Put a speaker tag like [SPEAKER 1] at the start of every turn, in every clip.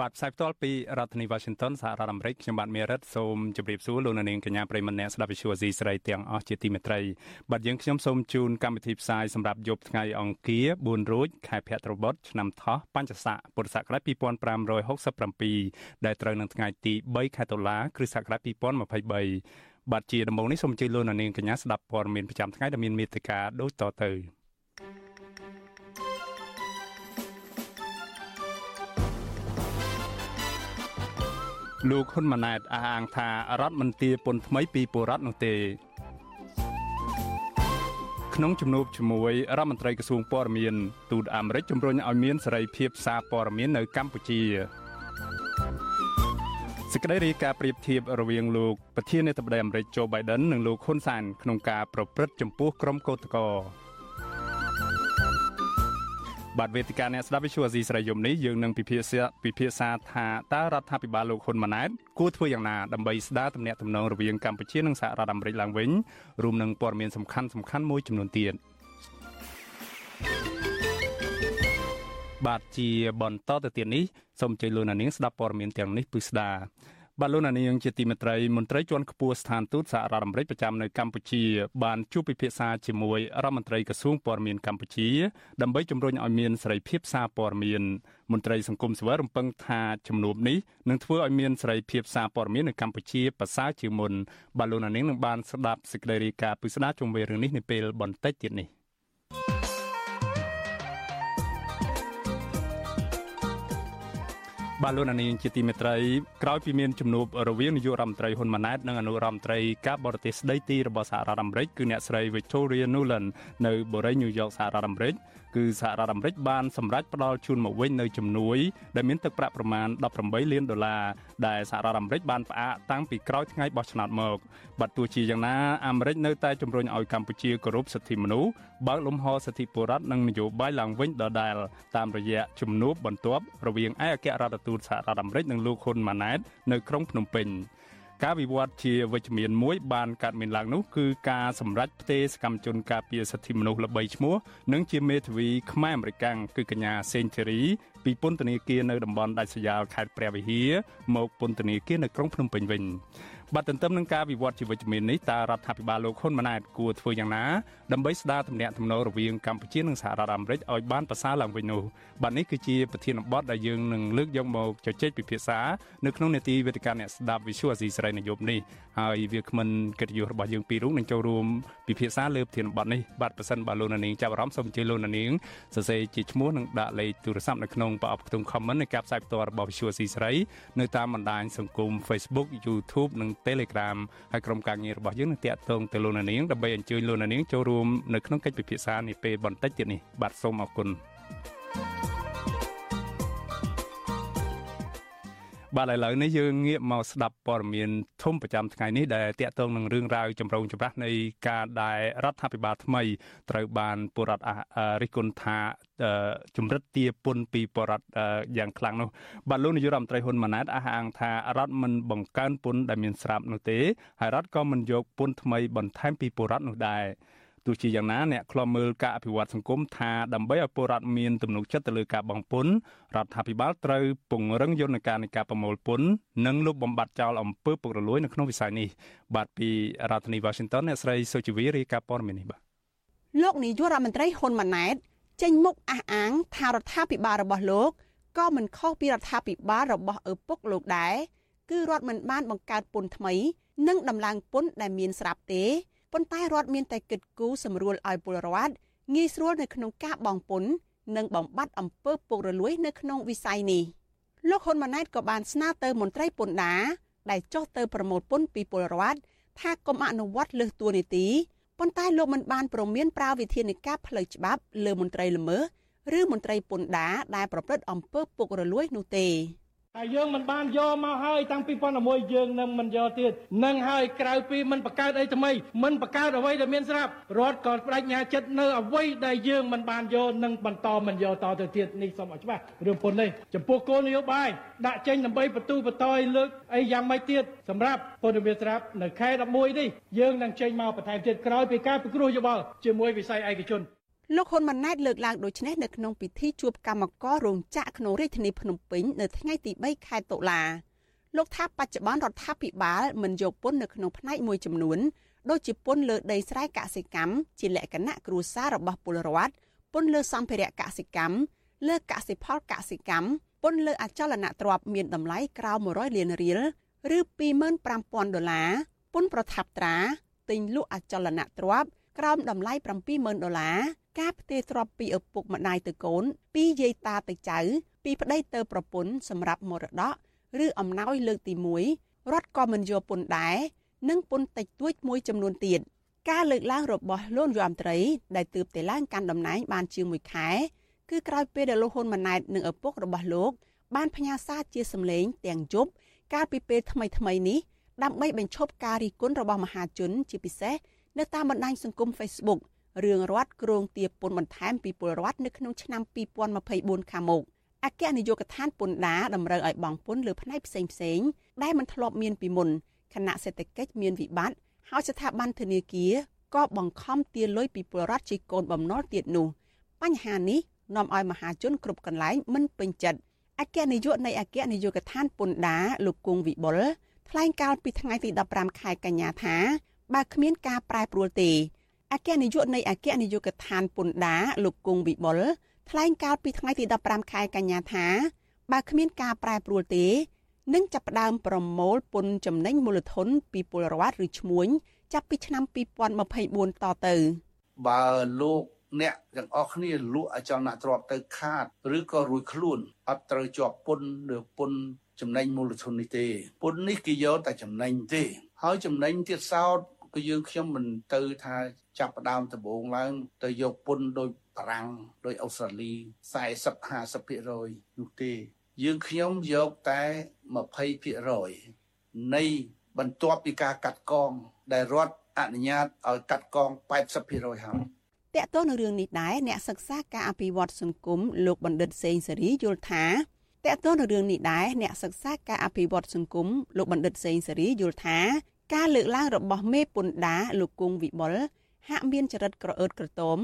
[SPEAKER 1] បាទផ្សាយផ្ទាល់ពីរដ្ឋធានី Washington សហរដ្ឋអាមេរិកខ្ញុំបាទមេរិតសូមជម្រាបសួរលោកអ្នកនាងកញ្ញាប្រិមម្នាក់ស្ដាប់វិទ្យុអាស៊ីសេរីទាំងអស់ជាទីមេត្រីបាទយើងខ្ញុំសូមជូនកម្មវិធីផ្សាយសម្រាប់យប់ថ្ងៃអង្គារ4រោចខែភទ្របទឆ្នាំថោះបัญចស័កពុរសករាជ2567ដែលត្រូវនឹងថ្ងៃទី3ខែតុលាគ្រិស្តសករាជ2023បាទជាដំបូងនេះសូមអញ្ជើញលោកអ្នកនាងកញ្ញាស្ដាប់ព័ត៌មានប្រចាំថ្ងៃដែលមានមេត្តាដូចតទៅ លោកហ៊ុនម៉ាណែតអះអាងថារដ្ឋមន្ត្រីពន្ធថ្មីពីបុរដ្ឋនោះទេក្នុងជំនួបជាមួយរដ្ឋមន្ត្រីក្រសួងព័ត៌មានទូតអាមេរិកជំរុញឲ្យមានសេរីភាពសារព័ត៌មាននៅកម្ពុជាសេចក្តីរាយការណ៍ប្រៀបធៀបរវាងលោកប្រធានាធិបតីអាមេរិកโจ Biden និងលោកហ៊ុនសែនក្នុងការប្រព្រឹត្តចំពោះក្រុមកោតក្រ បាទវេទិកាអ្នកស្ដាប់វិទ្យុអាស៊ីសេរីយមនេះយើងនឹងពិភាក្សាពិភាក្សាថាតើរដ្ឋាភិបាលលោកហ៊ុនម៉ាណែតគួរធ្វើយ៉ាងណាដើម្បីស្ដារទំនាក់ទំនងរវាងកម្ពុជានិងសហរដ្ឋអាមេរិកឡើងវិញរួមនឹងព័ត៌មានសំខាន់សំខាន់មួយចំនួនទៀតបាទជាបន្តទៅទៀតនេះសូមអញ្ជើញលោកនាងស្ដាប់ព័ត៌មានទាំងនេះពិស្ដា បាទលោកនាងជាទីមេត្រីមន្ត្រីជាន់ខ្ពស់ស្ថានទូតសហរដ្ឋអាមេរិកប្រចាំនៅកម្ពុជាបានជួបពិភាក្សាជាមួយរដ្ឋមន្ត្រីក្រសួងព័ត៌មានកម្ពុជាដើម្បីជំរុញឲ្យមានសេរីភាពសារព័ត៌មានមន្ត្រីសង្គមស៊ីវិលរំពឹងថាជំនួបនេះនឹងធ្វើឲ្យមានសេរីភាពសារព័ត៌មាននៅកម្ពុជាប្រសើរជាងមុនបាទលោកនាងនឹងបានស្ដាប់សេចក្តីរាយការណ៍ពិស្ដាជុំវិញរឿងនេះនាពេលបន្តិចទៀតនេះ បាទលោកនាងជាទីមេត្រីក្រោយពីមានជំនួបរវាងនាយករដ្ឋមន្ត្រីហ៊ុនម៉ាណែតនិងអនុរដ្ឋមន្ត្រីការបរទេសស្ដីទីរបស់សហរដ្ឋអាមេរិកគឺអ្នកស្រី Victoria Nuland នៅបូរីញូវយ៉កសហរដ្ឋអាមេរិក គឺសហរដ្ឋអាមេរិកបានសម្រេចផ្ដល់ជូនមកវិញនៅជំនួយដែលមានទឹកប្រាក់ប្រមាណ18លានដុល្លារដែលសហរដ្ឋអាមេរិកបានផ្អាកតាំងពីក្រោយថ្ងៃបោះឆ្នោតមកបាទទោះជាយ៉ាងណាអាមេរិកនៅតែជំរុញឲ្យកម្ពុជាគោរពសិទ្ធិមនុស្សបើកលំហសិទ្ធិពលរដ្ឋនិងនយោបាយឡើងវិញដដែលតាមរយៈជំនួបបន្ទាប់រវាងឯកអគ្គរដ្ឋទូតសហរដ្ឋអាមេរិកនិងលោកហ៊ុនម៉ាណែតនៅក្រុងភ្នំពេញ ការវិវត្តជាវិជ្ជមានមួយបានកើតមានឡើងនោះគឺការសម្រេចផ្ទេរសកម្មជនការពារសិទ្ធិមនុស្សល្បីឈ្មោះនិងជាមេធាវីខ្មែរអមេរិកាំងគឺកញ្ញាសេងធីរីពីពន្ធនាគារនៅតំបន់ដាច់ស្រយាលខេត្តព្រះវិហារមកពន្ធនាគារនៅក្រុងភ្នំពេញវិញ បាទទន្ទឹមនឹងការវិវត្តជាវិជ្ជមាននេះតើរដ្ឋាភិបាលលោកហ៊ុនម៉ាណែតគួរធ្វើយ៉ាងណាដើម្បីស្ដារទំនាក់ទំនងរវាងកម្ពុជានិងសហរដ្ឋអាមេរិកឲ្យបានប្រសើរឡើងវិញនោះបាទនេះគឺជាប្រធានបទដែលយើងនឹងលើកយកមកជជែកពិភាក្សានៅក្នុងនេតិវេទិកាអ្នកស្ដាប់ Visual Asia ស្រីនៅយប់នេះហើយវាគ្មិនកិត្តិយសរបស់យើងពីររូបនឹងចូលរួមពិភាក្សាលើប្រធានបទនេះបាទប៉ះសិនបាទលោកនាងចាប់អារម្មណ៍សូមអញ្ជើញលោកនាងសរសេរជាឈ្មោះនិងដាក់លេខទូរស័ព្ទនៅក្នុងប្រអប់ខ្ទង់ comment នៃការផ្សាយផ្ទាល់របស់ Visual Asia ស្រីនៅតាមបណ្ដាញសង្គម Facebook YouTube និង Telegram ហើយក្រុមការងាររបស់យើងនឹងតាក់ទងទៅលោកនាងដើម្បីអញ្ជើញលោកនាងចូលរួមនៅក្នុងកិច្ចពិភាក្សានេះពេលបន្តិចទៀតនេះបាទសូមអរគុណ បាទឥឡូវនេះយើងងាកមកស្ដាប់ព័ត៌មានធំប្រចាំថ្ងៃនេះដែលតាក់ទងនឹងរឿងរ៉ាវចម្រូងចម្រាសនៃការដែលរដ្ឋាភិបាលថ្មីត្រូវបានពលរដ្ឋរិះគន់ថាជំរិតទាពុនពីបរដ្ឋយ៉ាងខ្លាំងនោះបាទលោកនាយករដ្ឋមន្ត្រីហ៊ុនម៉ាណែតអះអាងថារដ្ឋមិនបង្កើនពុនដែលមានស្រាប់នោះទេហើយរដ្ឋក៏មិនយកពុនថ្មីបន្ថែមពីបរដ្ឋនោះដែរ ទោះជាយ៉ាងណាអ្នកខ្លំមើលការអភិវឌ្ឍសង្គមថាដើម្បីឲ្យពលរដ្ឋមានទំនុកចិត្តទៅលើការបងពុនរដ្ឋាភិបាលត្រូវពង្រឹងយន្តការនៃការប្រមូលពុននិងលុបបំបាត់ចោលអំពើពុករលួយនៅក្នុងវិស័យនេះបាទពីរដ្ឋធានី Washington អ្នកស្រីសុជីវីរាយការណ៍ព័ត៌មាននេះបាទ
[SPEAKER 2] លោកនាយករដ្ឋមន្ត្រីហ៊ុនម៉ាណែតចេញមុខអះអាងថារដ្ឋាភិបាលរបស់លោកក៏មិនខុសពីរដ្ឋាភិបាលរបស់ឪពុកលោកដែរគឺរដ្ឋមិនបានបង្កើតពន្ធថ្មី និងដំឡើងពន្ធដែលមានស្រាប់ទេ ប៉ុន្តែរដ្ឋមានតែគិតគូរសម្រួលឲ្យពលរដ្ឋងាយស្រួលនៅក្នុងការបង់ពន្ធនិងបំបត្តិអំពើពុករលួយនៅក្នុងវិស័យនេះលោកហ៊ុនម៉ាណែតក៏បានស្នើទៅមន្ត្រីពន្ធដារដែលចុះទៅប្រមូលពន្ធពីពលរដ្ឋថាកុំអនុវត្តលើសតួនាទីប៉ុន្តែលោកមិនបានប្រមានប្រើវិធានការផ្លូវច្បាប់លើមន្ត្រីល្មើសឬមន្ត្រីពន្ធដារដែលប្រព្រឹត្តអំពើពុករលួយនោះទេ
[SPEAKER 3] តែយើងមិនបានយកមកហើយតាំងពី2011យើងនឹងមិនយកទៀតនឹងហើយក្រៅពីមិនបង្កើតអីថ្មីមិនបង្កើតអ្វីដែលមានស្រាប់រដ្ឋក៏បដិញ្ញាចិត្តនៅអ្វីដែលយើងមិនបានយកនឹងបន្តមិនយកតទៅទៀតនេះសូមឲ្យច្បាស់រឿងពុននេះចំពោះគោលនយោបាយដាក់ចេញដើម្បីបន្ទូបន្តឲ្យលើកអីយ៉ាងម៉េចទៀតសម្រាប់ពុនមានស្រាប់នៅខែ11នេះយើងនឹងចេញមកបន្ថែមទៀតក្រោយពីការពិគ្រោះយោបល់ជាមួយវិស័យឯកជន
[SPEAKER 2] លោកហ៊ុនម៉ាណែតលើកឡើងដូចនេះនៅក្នុងពិធីជួបកម្មកររោងចក្រក្នុងរាជធានីភ្នំពេញនៅថ្ងៃទី3ខែតុលាលោកថាបច្ចុប្បន្នរដ្ឋាភិបាលមិនយកពន្ធនៅក្នុងផ្នែកមួយចំនួនដូចជាពន្ធលើដីស្រែកសិកម្មជាលក្ខណៈគ្រួសាររបស់ពលរដ្ឋពន្ធលើសម្ភារៈកសិកម្មលើកសិផលកសិកម្មពន្ធលើអចលនទ្រព្យមានតម្លៃក្រោម100លានរៀលឬ25,000ដុល្លារពន្ធប្រថាប់ត្រាទិញលក់អចលនទ្រព្យក្រោមតម្លៃ70,000ដុល្លារ ការផ្ទេរទ្រព្យពីឪពុកម្ដាយទៅកូន ពីយាយតាទៅចៅ ពីប្តីទៅប្រពន្ធសម្រាប់មរតកឬអំណោយលើកទី1រដ្ឋក៏មិនយកពន្ធដែរនិងពន្ធតិចតួចមួយចំនួនទៀតការលើកឡើងរបស់លោកយមត្រីដែលទើបតែឡើងកាន់តំណែងបានជាង1ខែគឺក្រោយពេលដែលលោកហ៊ុនម៉ាណែតនិងឪពុករបស់លោកបានផ្ញើសារជាសម្លេងទាំងយប់កាលពីពេលថ្មីថ្មីនេះដើម្បីបញ្ឈប់ការរិះគន់របស់មហាជនជាពិសេសនៅតាមបណ្ដាញសង្គម Facebook រឿងរដ្ឋគ្រងទារពន្ធបន្ថែមពីពលរដ្ឋនៅក្នុងឆ្នាំ2024ខាងមុខអគ្គនាយកដ្ឋានពន្ធដារតម្រូវឲ្យបង់ពន្ធលើផ្នែកផ្សេងផ្សេងដែលមិនធ្លាប់មានពីមុនខណៈសេដ្ឋកិច្ចមានវិបត្តិហើយស្ថាប័នធនាគារក៏បង្ខំទារលុយពីពលរដ្ឋជាកូនបំណុលទៀតនោះបញ្ហានេះនាំឲ្យមហាជនគ្រប់កន្លែងមិនពេញចិត្តអគ្គនាយកនៃអគ្គនាយកដ្ឋានពន្ធដារលោកគង់វិបុលថ្លែងកាលពីថ្ងៃទី15ខែកញ្ញាថាបើគ្មានការប្រែប្រួលទេ អគ្គនាយកនៃអគ្គនាយកដ្ឋានពន្ធដារលោកគង់វិបុលថ្លែងកាលពីថ្ងៃទី15ខែកញ្ញាថាបើគ្មានការប្រែប្រួលទេនឹងចាប់ផ្ដើមប្រមូលពន្ធចំណេញមូលធនពីពលរដ្ឋឬឈ្មួញចាប់ពីឆ្នាំ2024តទៅ
[SPEAKER 4] បើលោកអ្នកទាំងអស់គ្នាលក់អចលនទ្រព្យទៅខាតឬក៏រួចខ្លួនអត់ត្រូវជាប់ពន្ធឬពន្ធចំណេញមូលធននេះទេពន្ធនេះគេយកតែចំណេញទេ ហើយចំណេញទៀតសោត គឺយើងខ្ញុំមិនទៅថាចាប់ផ្ដើមដំបូងឡើង ទៅយកពន្ធដោយបារាំងដោយអូស្ត្រាលី40 50%នោះទេយើងខ្ញុំយកតែ20%នៃបន្ទាប់ពីការកាត់កង ដែលរដ្ឋអនុញ្ញាតឲ្យកាត់កង80%ហើយ
[SPEAKER 2] តកតទៅនឹងរឿងនេះដែរអ្នកសិក្សាការអភិវឌ្ឍសង្គមលោកបណ្ឌិតសេងសេរីយល់ថាតកតទៅនឹងរឿងនេះដែរអ្នកសិក្សាការអភិវឌ្ឍសង្គមលោកបណ្ឌិតសេងសេរីយល់ថា ការលើកឡើងរបស់មេពន្ធដាលោកគង់វិបុលហាក់មានចរិតក្រអឺតក្រទម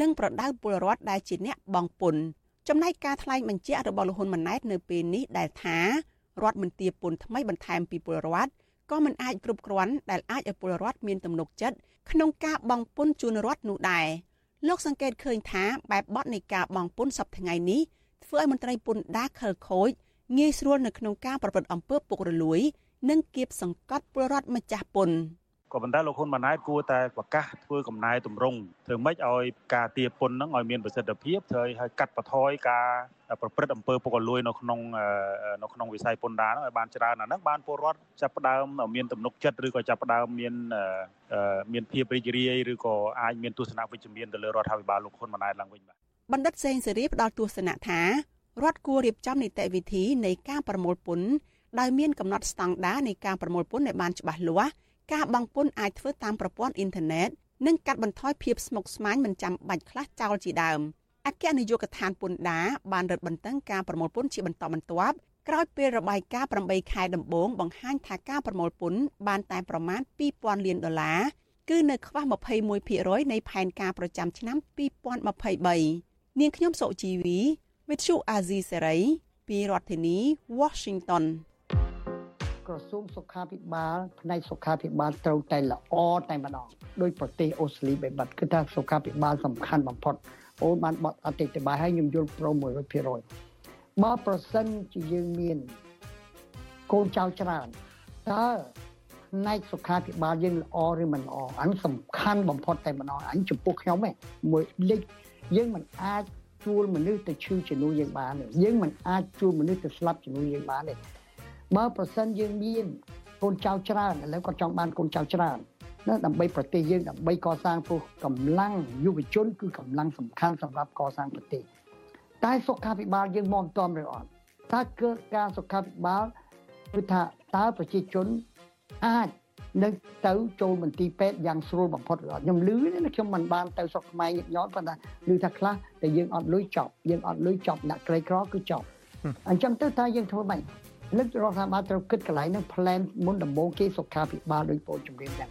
[SPEAKER 2] និងប្រដៅពលរដ្ឋដែលជាអ្នកបងពុនចំណែកការថ្លែងបញ្ជាក់របស់លោកហ៊ុនម៉ាណែតនៅពេលនេះដែលថារដ្ឋមិនទាពន្ធថ្មីបន្ថែមពីពលរដ្ឋក៏មិនអាចគ្រប់គ្រាន់ដែលអាចឲ្យពលរដ្ឋមានទំនុកចិត្តក្នុងការបងពុនជូនរដ្ឋនោះដែរលោកសង្កេតឃើញថាបែបបទនៃការបងពុនសប្តាហ៍ថ្ងៃនេះធ្វើឲ្យមន្ត្រីពន្ធដារខិលខូចងាយស្រួលនៅក្នុងការប្រព្រឹត្តអំពើពុករលួយ និងគៀបសង្កត់ពលរដ្ឋម្ចាស់ពុន
[SPEAKER 5] ក៏ប៉ុន្តែលោកហ៊ុនម៉ាណែតគួរតែប្រកាសធ្វើកំណែតម្រង់ធ្វើម៉េចឲ្យការទាពុនហ្នឹងឲ្យមានប្រសិទ្ធភាពធ្វើឲ្យកាត់បន្ថយការប្រព្រឹត្តអំពើពុករលួយនៅក្នុងនៅក្នុងវិស័យពន្ធដារហ្នឹងឲ្យបានច្រើនអាហ្នឹងបានពលរដ្ឋចាប់ផ្ដើមមានទំនុកចិត្តឬក៏ចាប់ផ្ដើមមានមានភាពរីករាយឬក៏អាចមានទស្សនៈវិជ្ជមានទៅលើរដ្ឋាភិបាលលោកហ៊ុនម៉ាណែតឡើងវិញបាទ
[SPEAKER 2] បណ្ឌិតសេងសេរីផ្ដល់ទស្សនៈថារដ្ឋគួររៀបចំនីតិវិធីនៃការប្រមូលពន្ធ ដោយមានកំណត់ស្តង់ដារនៃការប្រមូលពន្ធឲ្យបានច្បាស់លាស់ការបង់ពន្ធអាចធ្វើតាមប្រព័ន្ធអ៊ីនធឺណិតនិងកាត់បន្ថយភាពស្មុគស្មាញមិនចាំបាច់ខ្លះចោលជាដើមអគ្គនាយកដ្ឋានពន្ធដារបានរឹតបន្តឹងការប្រមូលពន្ធជាបន្តបន្ទាប់ក្រោយពេលរបាយការណ៍8ខែដំបូងបង្ហាញថាការប្រមូលពន្ធបានតែប្រមាណ2000លានដុល្លារគឺនៅខ្វះ21%នៃផែនការប្រចាំឆ្នាំ2023នាងខ្ញុំសុជីវី With you Azizi Serai ពីរដ្ឋធានី Washington
[SPEAKER 6] ក្រសួងសុខាភិបាលផ្នែកសុខាភិបាលត្រូវតែល្អតែម្ដងដោយប្រទេសអូស្ត្រាលីបែបបាត់គឺថាសុខាភិបាលសំខាន់បំផុតអូនបានបត់អតិថិបាលឲ្យខ្ញុំយល់ប្រូ100%បើប្រសិនជាយើងមានកូនចៅច្រើនតើផ្នែកសុខាភិបាលយើងល្អឬមិនល្អអានេះសំខាន់បំផុតតែម្ដងអញចំពោះខ្ញុំឯងមួយលេខយើងមិនអាចជួលមនុស្សទៅឈឺជំនួយយើងបានទេយើងមិនអាចជួលមនុស្សទៅស្លាប់ជំនួយយើងបានទេ បើប្រសិនយើងមានកូនចៅច្រើនឥឡូវគាត់ចង់បានកូនចៅច្រើនណាដើម្បីប្រទេសយើងដើម្បីកសាងព្រោះកម្លាំងយុវជនគឺកម្លាំងសំខាន់សម្រាប់កសាងប្រទេសតែសុខាភិបាលយើងមកមិនទាន់ឬអត់ថាគឺការសុខាភិបាលគឺថាតើប្រជាជនអាចនឹងទៅចូលមន្ទីរពេទ្យយ៉ាងស្រួលបំផុតខ្ញុំលឺនេះខ្ញុំមិនបានទៅស្រុកខ្មែរញឹកញាប់ប៉ុន្តែលឺថាខ្លះតែយើងអត់លុយចប់យើងអត់លុយចប់អ្នកក្រីក្រគឺចប់អញ្ចឹងទៅតើយើងធ្វើម៉េច លឹករដ្ឋាភិបាលត្រូវគិតកន្លែងនឹង plan មុនដំបូងគេសុខាភិបាលដោយពលជំរាបយ៉ាង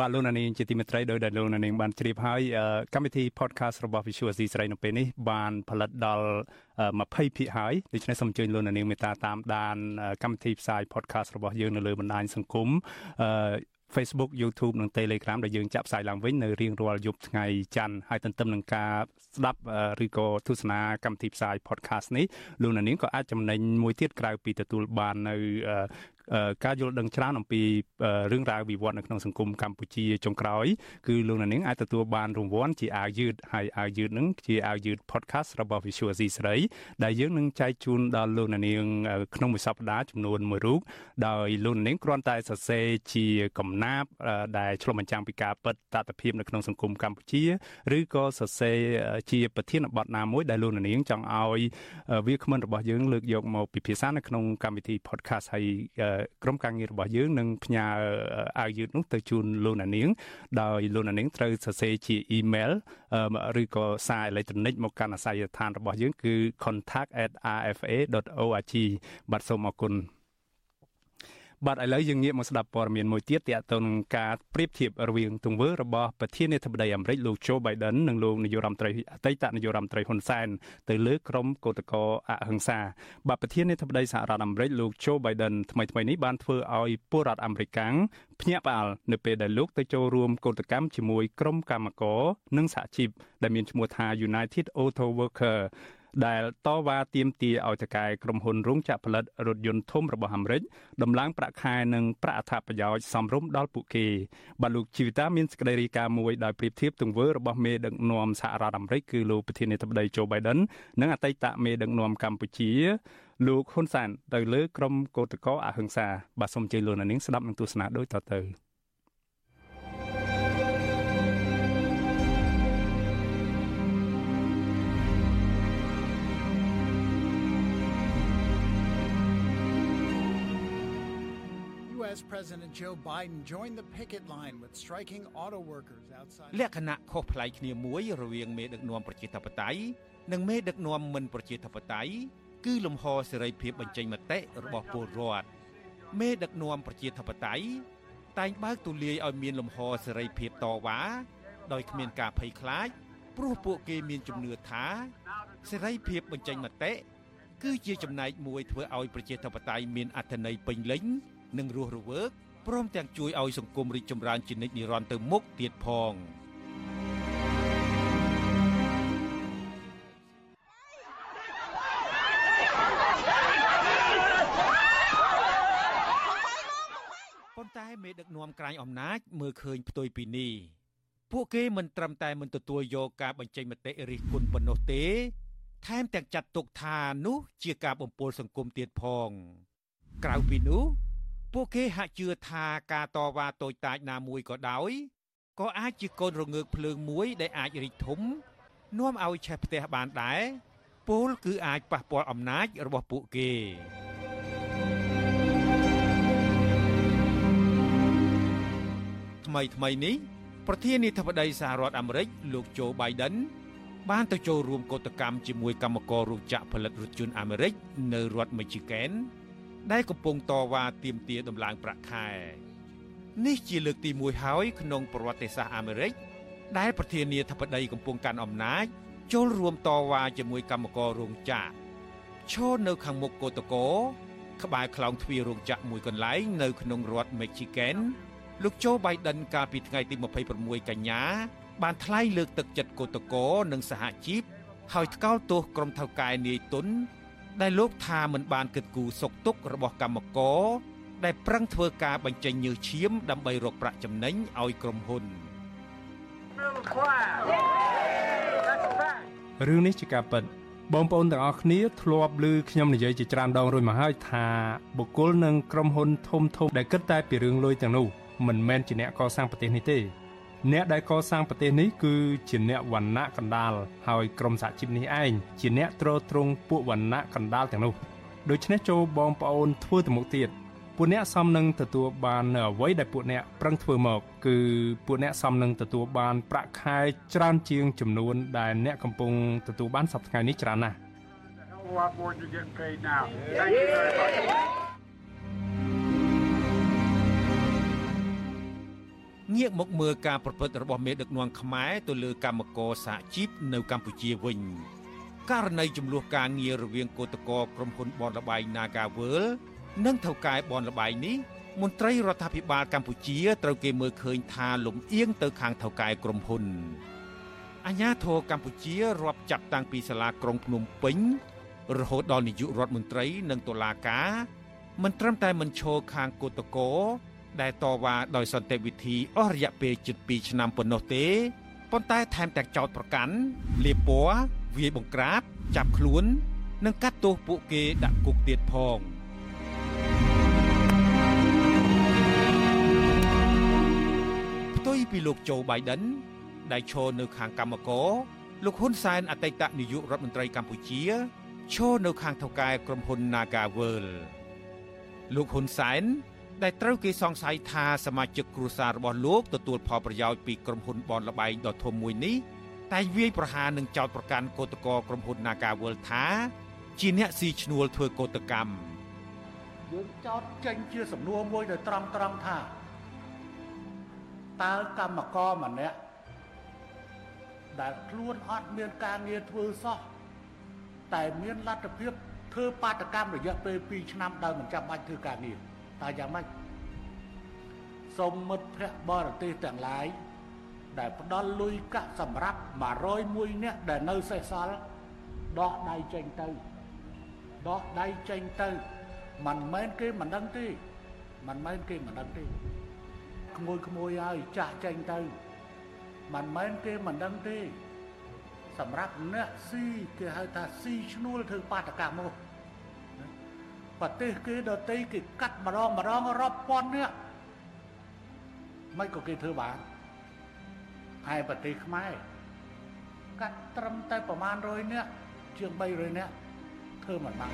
[SPEAKER 1] បាទលោកនាងជាទីមេត្រីដោយដែលលោកនាងបានជ្រាបហើយកម្មវិធី podcast របស់ Visual Asia ស្រីនៅពេលនេះបានផលិតដល់20ភាគហើយដូច្នេះសូមអញ្ជើញលោកនាងមេត្តាតាមដានកម្មវិធីផ្សាយ podcast របស់យើងនៅលើបណ្ដាញសង្គម Facebook YouTube និង Telegram ដែលយើងចាក់ផ្សាយឡើងវិញនៅរៀងរាល់យប់ថ្ងៃច័ន្ទហើយទន្ទឹមនឹងការស្ដាប់ឬក៏ទស្សនាកម្មវិធីផ្សាយ podcast នេះលោកនាងក៏អាចចំណេញមួយទៀតក្រៅពីទទួលបាននៅការយល់ដឹងច្រើនអំពីរឿងរ៉ាវវិវត្តនៅក្នុងសង្គមកម្ពុជាចុងក្រោយគឺលោកនាងអាចទទួលបានរង្វាន់ជាអាវយឺតហើយអាវយឺតនឹងជាអាវយឺត podcast របស់ Visual C ស្រីដែលយើងនឹងចែកជូនដល់លោកនាងក្នុងមួយសប្តាហ៍ចំនួន1រូបដោយលោកនាងគ្រាន់តែសរសេរជាកំណាព្យដែលឆ្លុះបញ្ចាំងពីការពិតតថភាពនៅក្នុងសង្គមកម្ពុជាឬក៏សរសេរជាប្រធានបទណាមួយដែលលោកនាងចង់ឲ្យវាគ្មិនរបស់យើងលើកយកមកពិភាក្សានៅក្នុងកម្មវិធី podcast ហើយក្រុមការងាររបស់យើងនឹងផ្ញើអាវយឺតនោះទៅជូនលោកអ្នកនាង ដោយលោកអ្នកនាងត្រូវសរសេរជា email ឬក៏សារអេឡិចត្រូនិកមកកាន់អាស័យដ្ឋានរបស់យើងគឺ contact@rfa.org បាទសូមអរគុណ បាទឥឡូវយើងងាកមកស្ដាប់ព័ត៌មានមួយទៀតទាក់ទងនឹងការប្រៀបធៀបរវាងទង្វើរបស់ប្រធានាធិបតីអាមេរិកលោក Joe Biden និងលោកនាយករដ្ឋមន្ត្រីអតីតនាយករដ្ឋមន្ត្រីហ៊ុនសែនទៅលើក្រុមកោតក្រអហិង្សាបាទប្រធានាធិបតីសហរដ្ឋអាមេរិកលោក Joe Biden ថ្មីៗនេះបានធ្វើឲ្យពលរដ្ឋអាមេរិកាំងភ្ញាក់ផ្អើលនៅពេលដែលលោកទៅចូលរួមកោតកម្មជាមួយក្រុមកម្មករនិងសហជីពដែលមានឈ្មោះថា United Auto Worker ដែលតវ៉ាទាមទារឲ្យតកែក្រុមហ៊ុនរោងចក្រផលិតរថយន្តធំរបស់អាមេរិកដំឡើងប្រាក់ខែនិងប្រាក់អត្ថប្រយោជន៍សមរម្យដល់ពួកគេបាទលោកជីវិតាមានសេចក្តីរាយការណ៍មួយដោយប្រៀបធៀបទង្វើរបស់មេដឹកនាំសហរដ្ឋអាមេរិកគឺលោកប្រធានាធិបតី Joe Biden និងអតីតមេដឹកនាំកម្ពុជាលោកហ៊ុនសែនទៅលើក្រុមកោតក្រអហិង្សាបាទសូមជ័យលោកនាងស្ដាប់នឹងទស្សនាដូចតទៅ
[SPEAKER 7] U.S. President Joe Biden joined the picket line with striking auto workers outside
[SPEAKER 8] លក្ខណៈខុសប្លែកគ្នាមួយរវាងមេដឹកនាំប្រជាធិបតេយ្យនិងមេដឹកនាំមិនប្រជាធិបតេយ្យគឺលំហសេរីភាពបញ្ចេញមតិរបស់ពលរដ្ឋមេដឹកនាំប្រជាធិបតេយ្យតែងបើកទូលាយឲ្យមានលំហសេរីភាពតវ៉ាដោយគ្មានការភ័យខ្លាចព្រោះពួកគេមានជំនឿថាសេរីភាពបញ្ចេញមតិគឺជាចំណែកមួយធ្វើឲ្យប្រជាធិបតេយ្យមានអត្ថន័យពេញលេញ និងរស់រវើកព្រមទាំងជួយឲ្យសង្គមរីកចម្រើនជានិច្ចនិរន្តរ៍ទៅមុខទៀតផងប៉ុន្តែមេដឹកនាំក្រាញអំណាចមើលឃើញផ្ទុយពីនេះពួកគេមិនត្រឹមតែមិនទទួលយកការបញ្ចេញមតិរិះគន់ប៉ុណ្ណោះទេថែមទាំងចាត់ទុកថានោះជាការបំពុលសង្គមទៀតផង ក្រៅពីនោះ ពួកគេហាក់ជឿថាការតវ៉ាតូចតាចណាមួយក៏ដោយក៏អាចជាកូនរងើកភ្លើងមួយដែលអាចរីកធំនាំឲ្យឆេះផ្ទះបានដែរពលគឺអាចប៉ះពាល់អំណាចរបស់ពួកគេថ្មីថ្មីនេះប្រធានាធិបតីសហរដ្ឋអាមេរិកលោកโจ Biden បានទៅចូលរួមកោតកម្មជាមួយកម្មកររោងចក្រផលិតរថយន្តអាមេរិកនៅរដ្ឋ Michigan ដែលកំពុងតវ៉ាទាមទារដំឡើងប្រាក់ខែនេះជាលើកទី1ហើយក្នុងប្រវត្តិសាស្ត្រអាមេរិកដែលប្រធានាធិបតីកំពុងកាន់អំណាចចូលរួមតវ៉ាជាមួយកម្មកររោងចក្រឈរនៅខាងមុខកោតកោក្បែរខ្លោងទ្វាររោងចក្រមួយកន្លែងនៅក្នុងរដ្ឋ Michigan លោកโจ Biden កាលពីថ្ងៃទី26កញ្ញាបានថ្លែងលើកទឹកចិត្តកោតកោនិងសហជីពហើយថ្កោលទោសក្រុមថៅកែនាយទុន ដែលលោកថាមិនបានគិតគូរសុខទុក្ខរបស់កម្មករដែលប្រឹងធ្វើការបញ្ចេញញើសឈាមដើម្បីរកប្រាក់ចំណេញឲ្យក្រុមហ៊ុន
[SPEAKER 1] រឿងនេះជាការពិតបងប្អូនទាំងអស់គ្នាធ្លាប់ឮខ្ញុំនិយាយជាច្រើនដងរួចមកហើយថាបុគ្គលនិងក្រុមហ៊ុនធំធំដែលគិតតែពីរឿងលុយទាំងនោះមិនមែនជាអ្នកកសាងប្រទេសនេះទេ អ្នកដែលកសាងប្រទេសនេះគឺជាអ្នកវណ្ណៈកណ្ដាលហើយក្រមសហជីពនេះឯងជាអ្នកទ្រទ្រង់ពួកវណ្ណៈកណ្ដាលទាំងនោះដូច្នេះចូលបងប្អូនធ្វើទៅមុខទៀតពួកអ្នកសមនឹងទទួលបាននៅអ្វីដែលពួកអ្នកប្រឹងធ្វើមកគឺពួកអ្នកសមនឹងទទួលបានប្រាក់ខែច្រើនជាងចំនួនដែលអ្នកកំពុងទទួលបានសប្តាហ៍នេះច្រើនណាស់
[SPEAKER 9] lot more than you're getting paid now. Thank you very much.
[SPEAKER 8] ងាកមកមើលការប្រព្រឹត្តរបស់មេដឹកនាំខ្មែរទៅលើកម្មករសហជីពនៅកម្ពុជាវិញករណីចំនួនការងាររវាងគឧតកោក្រុមហ៊ុនបនលបែង Nagawal និងថៅកែបនលបែងនេះមន្ត្រីរដ្ឋាភិបាលកម្ពុជាត្រូវគេមើលឃើញថាលំអៀងទៅខាងថៅកែក្រុមហ៊ុនអាញាធរកម្ពុជារាប់ចាប់តាំងពីសាលាក្រុងភ្នំពេញរហូតដល់នាយករដ្ឋមន្ត្រីនិងតុលាការមិនត្រឹមតែមិនឈរខាងគឧតកោ ដែលតវ៉ាដោយសន្តិវិធីអស់រយៈពេលជិត2ឆ្នាំប៉ុណ្ណោះទេប៉ុន្តែថែមទាំងចោទប្រកាន់លាបពណ៌វាយបង្ក្រាបចាប់ខ្លួន និងកាត់ទោសពួកគេដាក់គុកទៀតផងផ្ទុយពីលោកโจ Biden ដែលឈរនៅខាងកម្មករលោកហ៊ុនសែនអតីតនាយករដ្ឋមន្ត្រីកម្ពុជាឈរនៅខាងថៅកែក្រុមហ៊ុន Nagawal លោកហ៊ុនសែន ដែលត្រូវគេសង្ស័យថាសមាជិកគ្រួសាររបស់លោកទទួលផលប្រយោជន៍ពីក្រុមហ៊ុនបនលបែងដ៏ធំមួយនេះតែវាយប្រហារនឹងចោតប្រកាន់កោតក្រក្រុមហ៊ុន Nagawal ថាជាអ្នកស៊ីឈ្នួលធ្វើកោតកម្ម
[SPEAKER 4] យើងចោតចេញជាសំណួរមួយដែលត្រង់ត្រង់ថាតើកម្មករម្នាក់ដែលខ្លួនអត់មានការងារធ្វើសោះតែមានលទ្ធភាពធ្វើបាតកម្មរយៈពេល2ឆ្នាំដោយមិនចាំបាច់ធ្វើការងារ តើយ៉ាងម៉េចសូមមិត្តភ័ក្តិបរទេសទាំងឡាយដែលផ្ដល់លុយកាក់សម្រាប់101នាក់ដែលនៅសេសសល់ដកដៃចេញទៅដកដៃចេញទៅមិនមែនគេមិនដឹងទេមិនមែនគេមិនដឹងទេក្មួយក្មួយហើយចាក់ចេញទៅមិនមែនគេមិនដឹងទេ សម្រាប់អ្នកស៊ីគេហៅថាស៊ីឈ្នួលធ្វើបាតកម្មមក ប្រទេសគេដតីគេកាត់ម្ដងម្ដងរាប់ពាន់នាក់មិនក៏គេធ្វើបានហើយប្រទេសខ្មែរកាត់ត្រឹមតែប្រមាណ100នាក់ជាង300នាក់ធ្វើមិនបាន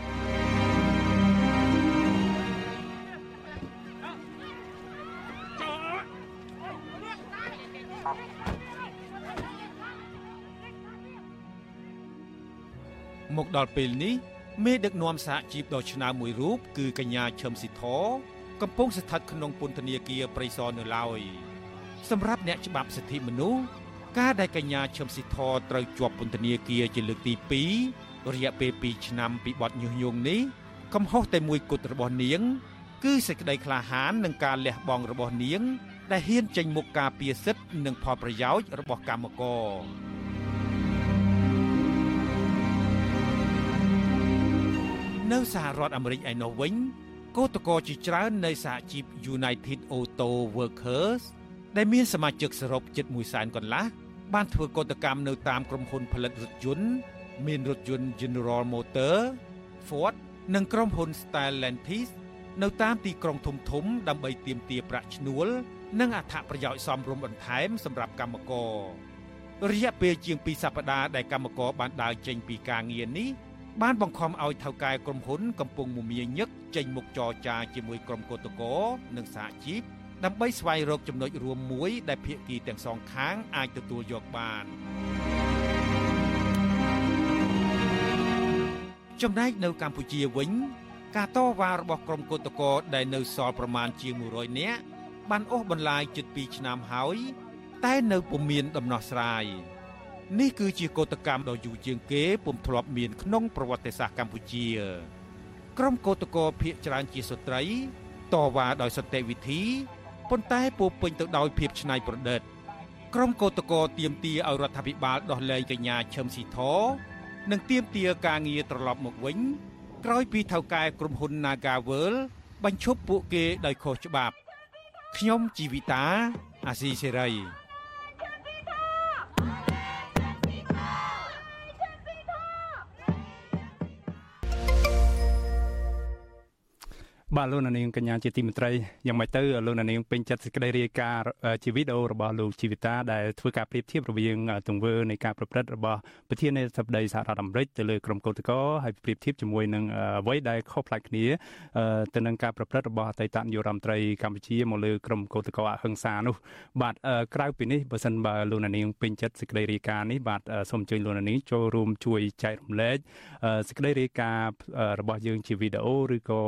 [SPEAKER 8] មកដល់ពេលនេះ មេដឹកនាំសហជីពដ៏ឆ្នើមមួយរូបគឺកញ្ញាឈឹមស៊ីធកំពុងស្ថិតក្នុងពន្ធនាគារព្រៃសរនៅឡើយសម្រាប់អ្នកច្បាប់សិទ្ធិមនុស្សការដែលកញ្ញាឈឹមស៊ីធត្រូវជាប់ពន្ធនាគារជាលើកទី2រយៈពេល2ឆ្នាំពីបទញុះញង់នេះកំហុសតែមួយគត់របស់នាង គឺសេចក្តីក្លាហាននិងការលះបង់របស់នាង ដែលហ៊ានចេញមុខការពារសិទ្ធិនិងផលប្រយោជន៍របស់កម្មករ នៅសហរដ្ឋអាមេរិកឯណោះវិញកោតក្រជាច្រើននៃសហជីព United Auto Workers ដែលមានសមាជិកសរុបជិត1សែនកន្លះបានធ្វើកោតកម្មនៅតាមក្រុមហ៊ុនផលិតរថយន្តមានរថយន្ត General Motor Ford និងក្រុមហ៊ុន Stellantis នៅតាមទីក្រុងធំធំដើម្បីទាមទារប្រាក់ឈ្នួល និងអត្ថប្រយោជន៍សមរម្យបន្ថែមសម្រាប់កម្មកររយៈពេលជាង2សប្តាហ៍ដែលកម្មករបានដើរចេញពីការងារនេះ បានបង្ខំឲ្យថៅកែក្រុមហ៊ុនកំពុងមមាញឹកចេញមុខចរចាជាមួយក្រុមកោតក្រនិងសហជីពដើម្បីស្វែងរកចំណុចរួមមួយដែលភាគីទាំងសងខាងអាចទទួលយកបានចំណែកនៅកម្ពុជាវិញ ការតវ៉ារបស់ក្រុមកោតក្រដែលនៅសល់ប្រមាណជាង100នាក់បានអូសបន្លាយជិត2ឆ្នាំហើយ តែនៅពុំមានដំណោះស្រាយ នេះគឺជាកោតកម្មដ៏យូរជាងគេពុំធ្លាប់មានក្នុងប្រវត្តិសាស្ត្រកម្ពុជា ក្រុមកោតក្រភៀកច្រើនជាស្ត្រីតវ៉ាដោយសន្តិវិធីប៉ុន្តែពោពេញទៅដោយភាពច្នៃប្រឌិត ក្រុមកោតក្រទៀមទាឲ្យរដ្ឋាភិបាលដោះលែងកញ្ញាឈឹមស៊ីធនិងទៀមទាការងារត្រឡប់មកវិញ ក្រោយពីថៅកែក្រុមហ៊ុន Nagavel បញ្ឈប់ពួកគេដោយខុសច្បាប់ខ្ញុំជីវិតាអាស៊ីសេរី
[SPEAKER 1] បាទលោកនាងកញ្ញាជាទីមេត្រីយ៉ាងម៉េចទៅលោកនាងពេញចិត្តសេចក្តីរាយការណ៍ជាវីដេអូរបស់លោកជីវិតាដែលធ្វើការប្រៀបធៀបរវាងទង្វើនៃការប្រព្រឹត្តរបស់ប្រធានាធិបតីសហរដ្ឋអាមេរិកទៅលើក្រុមកោតក្រហើយប្រៀបធៀបជាមួយនឹងអ្វីដែលខុសប្លែកគ្នាទៅនឹងការប្រព្រឹត្តរបស់អតីតនាយករដ្ឋមន្ត្រីកម្ពុជាមកលើក្រុមកោតក្រអហិង្សានោះបាទក្រៅពីនេះបើសិនបើលោកនាងពេញចិត្តសេចក្តីរាយការណ៍នេះបាទសូមអញ្ជើញលោកនាងចូលរួមជួយចែករំលែកសេចក្តីរាយការណ៍របស់យើងជាវីដេអូឬក៏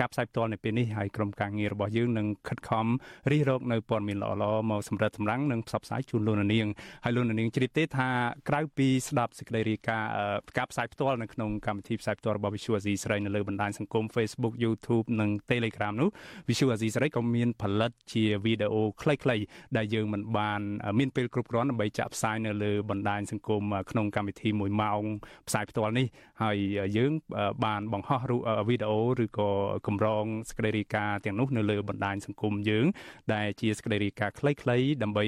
[SPEAKER 1] ការផ្សាយផ្ទាល់នៅពេលនេះហើយក្រុមការងាររបស់យើងនឹងខិតខំរិះរកនៅព័ត៌មានល្អៗមកសម្រាប់សម្រាំងនិងផ្សព្វផ្សាយជូនលោកនាងហើយលោកនាងជ្រាបទេថាក្រៅពីស្ដាប់សេចក្តីរាយការណ៍ការផ្សាយផ្ទាល់នៅក្នុងកម្មវិធីផ្សាយផ្ទាល់របស់ Visual Asia ស្រីនៅលើបណ្ដាញសង្គម Facebook YouTube និង Telegram នោះ Visual Asia ស្រីក៏មានផលិតជាវីដេអូខ្លីៗដែលយើងមិនបានមានពេលគ្រប់គ្រាន់ដើម្បីចាក់ផ្សាយនៅលើបណ្ដាញសង្គមក្នុងកម្មវិធី1ម៉ោងផ្សាយផ្ទាល់នេះហើយយើងបានបង្ហោះរូបវីដេអូឬក៏កម្រងសេចក្តីរាយការណ៍ទាំងនោះនៅលើបណ្ដាញសង្គមយើង ដែលជាសេចក្តីរាយការណ៍ខ្លីៗដើម្បី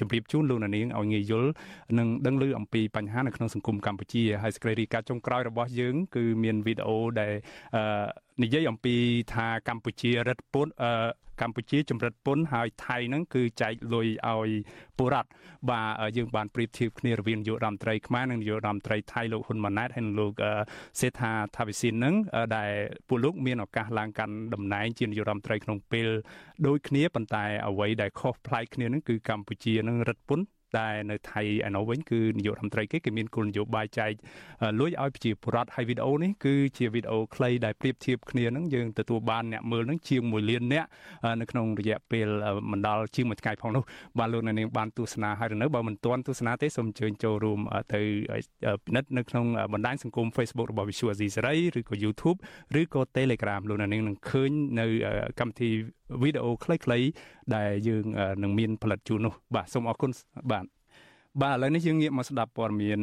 [SPEAKER 1] ជម្រាបជូនលោកនាងឲ្យងាយយល់និងដឹងឮអំពីបញ្ហានៅក្នុងសង្គមកម្ពុជាហើយសេចក្តីរាយការណ៍ចុងក្រោយរបស់យើង គឺមានវីដេអូដែល និយាយអំពីថាកម្ពុជារឹតពុនកម្ពុជាចម្រិតពន្ធហើយថៃហ្នឹងគឺចែកលុយឲ្យពលរដ្ឋបាទយើងបានប្រៀបធៀបគ្នារវាងនាយករដ្ឋមន្ត្រីខ្មែរនិងនាយករដ្ឋមន្ត្រីថៃលោកហ៊ុនម៉ាណែតហើយនិងលោកសេដ្ឋាថាវិសិនហ្នឹងដែលពួកលោកមានឱកាសឡើងកាន់តំណែងជានាយករដ្ឋមន្ត្រីក្នុងពេលដូចគ្នាប៉ុន្តែអ្វីដែលខុសប្លែកគ្នាហ្នឹងគឺកម្ពុជានឹងរឹតពន្ធ តែនៅថៃឯនោះវិញគឺនាយករដ្ឋមន្ត្រីគេគេមានគោលនយោបាយចែកលួយឲ្យប្រជាពលរដ្ឋហើយវីដេអូនេះគឺជាវីដេអូខ្លីដែលប្រៀបធៀបគ្នានឹងយើងទទួលបានអ្នកមើលនឹងជាង1លានអ្នកនៅក្នុងរយៈពេលមិនដល់ជាងមួយថ្ងៃផងនោះបាទលោកអ្នកនាងបានទស្សនាហើយនៅបើមិនទាន់ទស្សនាទេសូមអញ្ជើញចូលរួមទៅពិនិត្យនៅក្នុងបណ្ដាញសង្គម Facebook របស់ Visual Asia សេរីឬក៏ YouTube ឬក៏ Telegram លោកអ្នកនាងនឹងឃើញនៅកម្មវិធី វីដេអូខ្លីៗដែលយើងនឹងមានផលិតជូននោះបាទសូមអរគុណបាទបាទឥឡូវនេះយើងងាកមកស្ដាប់ព័ត៌មាន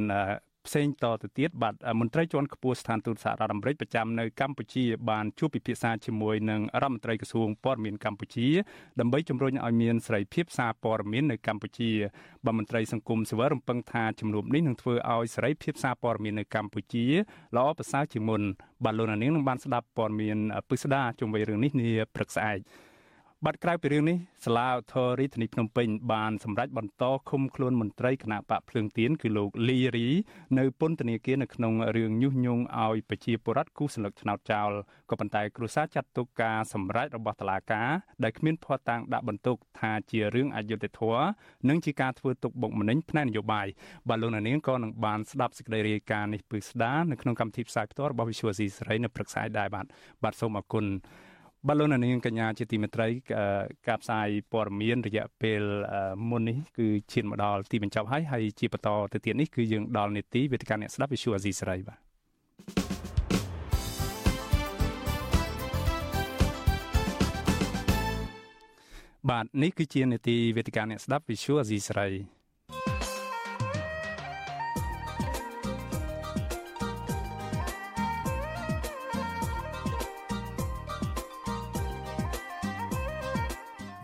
[SPEAKER 1] ផ្សេងតទៅទៀតបាទមន្ត្រីជាន់ខ្ពស់ស្ថានទូតសហរដ្ឋអាមេរិកប្រចាំនៅកម្ពុជាបានជួបពិភាក្សាជាមួយនឹងរដ្ឋមន្ត្រីក្រសួងព័ត៌មានកម្ពុជាដើម្បីជំរុញឲ្យមានសេរីភាពសារព័ត៌មាននៅកម្ពុជាបាទមន្ត្រីសង្គមស៊ីវិលរំពឹងថាជំនួបនេះនឹងធ្វើឲ្យសេរីភាពសារព័ត៌មាននៅកម្ពុជាល្អប្រសើរជាងមុនបាទលោកនាងនឹងបានស្ដាប់ព័ត៌មានពិស្ដាជុំវិញរឿងនេះនាព្រឹកស្អែក បាត់ក្រៅពីរឿងនេះសាលាឧទ្ធររាជធានីភ្នំពេញបានសម្រេចបន្តឃុំខ្លួនមន្ត្រីគណៈបកភ្លើងទៀនគឺលោកលីរីនៅពន្ធនាគារនៅក្នុងរឿងញុះញង់ឲ្យប្រជាពលរដ្ឋគូសន្លឹកឆ្នោតចោលក៏ប៉ុន្តែគ្រួសារចាត់ទុកការសម្រេចរបស់តុលាការដែលគ្មានភ័ស្តុតាងដាក់បន្ទុកថាជារឿងអយុត្តិធម៌និងជាការធ្វើទុកបុកម្នេញផ្នែកនយោបាយបាទលោកនាងក៏នឹងបានស្ដាប់សេចក្តីរាយការណ៍នេះពឹស្ដានៅក្នុងកម្មវិធីផ្សាយផ្ទាល់របស់ Visual C សេរីនៅព្រឹកស្អែកដែរបាទបាទសូមអរគុណ បាទលោកនាងកញ្ញាជាទីមេត្រីការផ្សាយព័ត៌មានរយៈពេលមុននេះគឺឈានមកដល់ទីបញ្ចប់ហើយហើយជាបន្តទៅទៀតនេះគឺយើងដល់នេតិវេទិកាអ្នកស្ដាប់វិទ្យុអាស៊ីសេរីបាទបាទនេះគឺជានេតិវេទិកាអ្នកស្ដាប់វិទ្យុអាស៊ីសេរី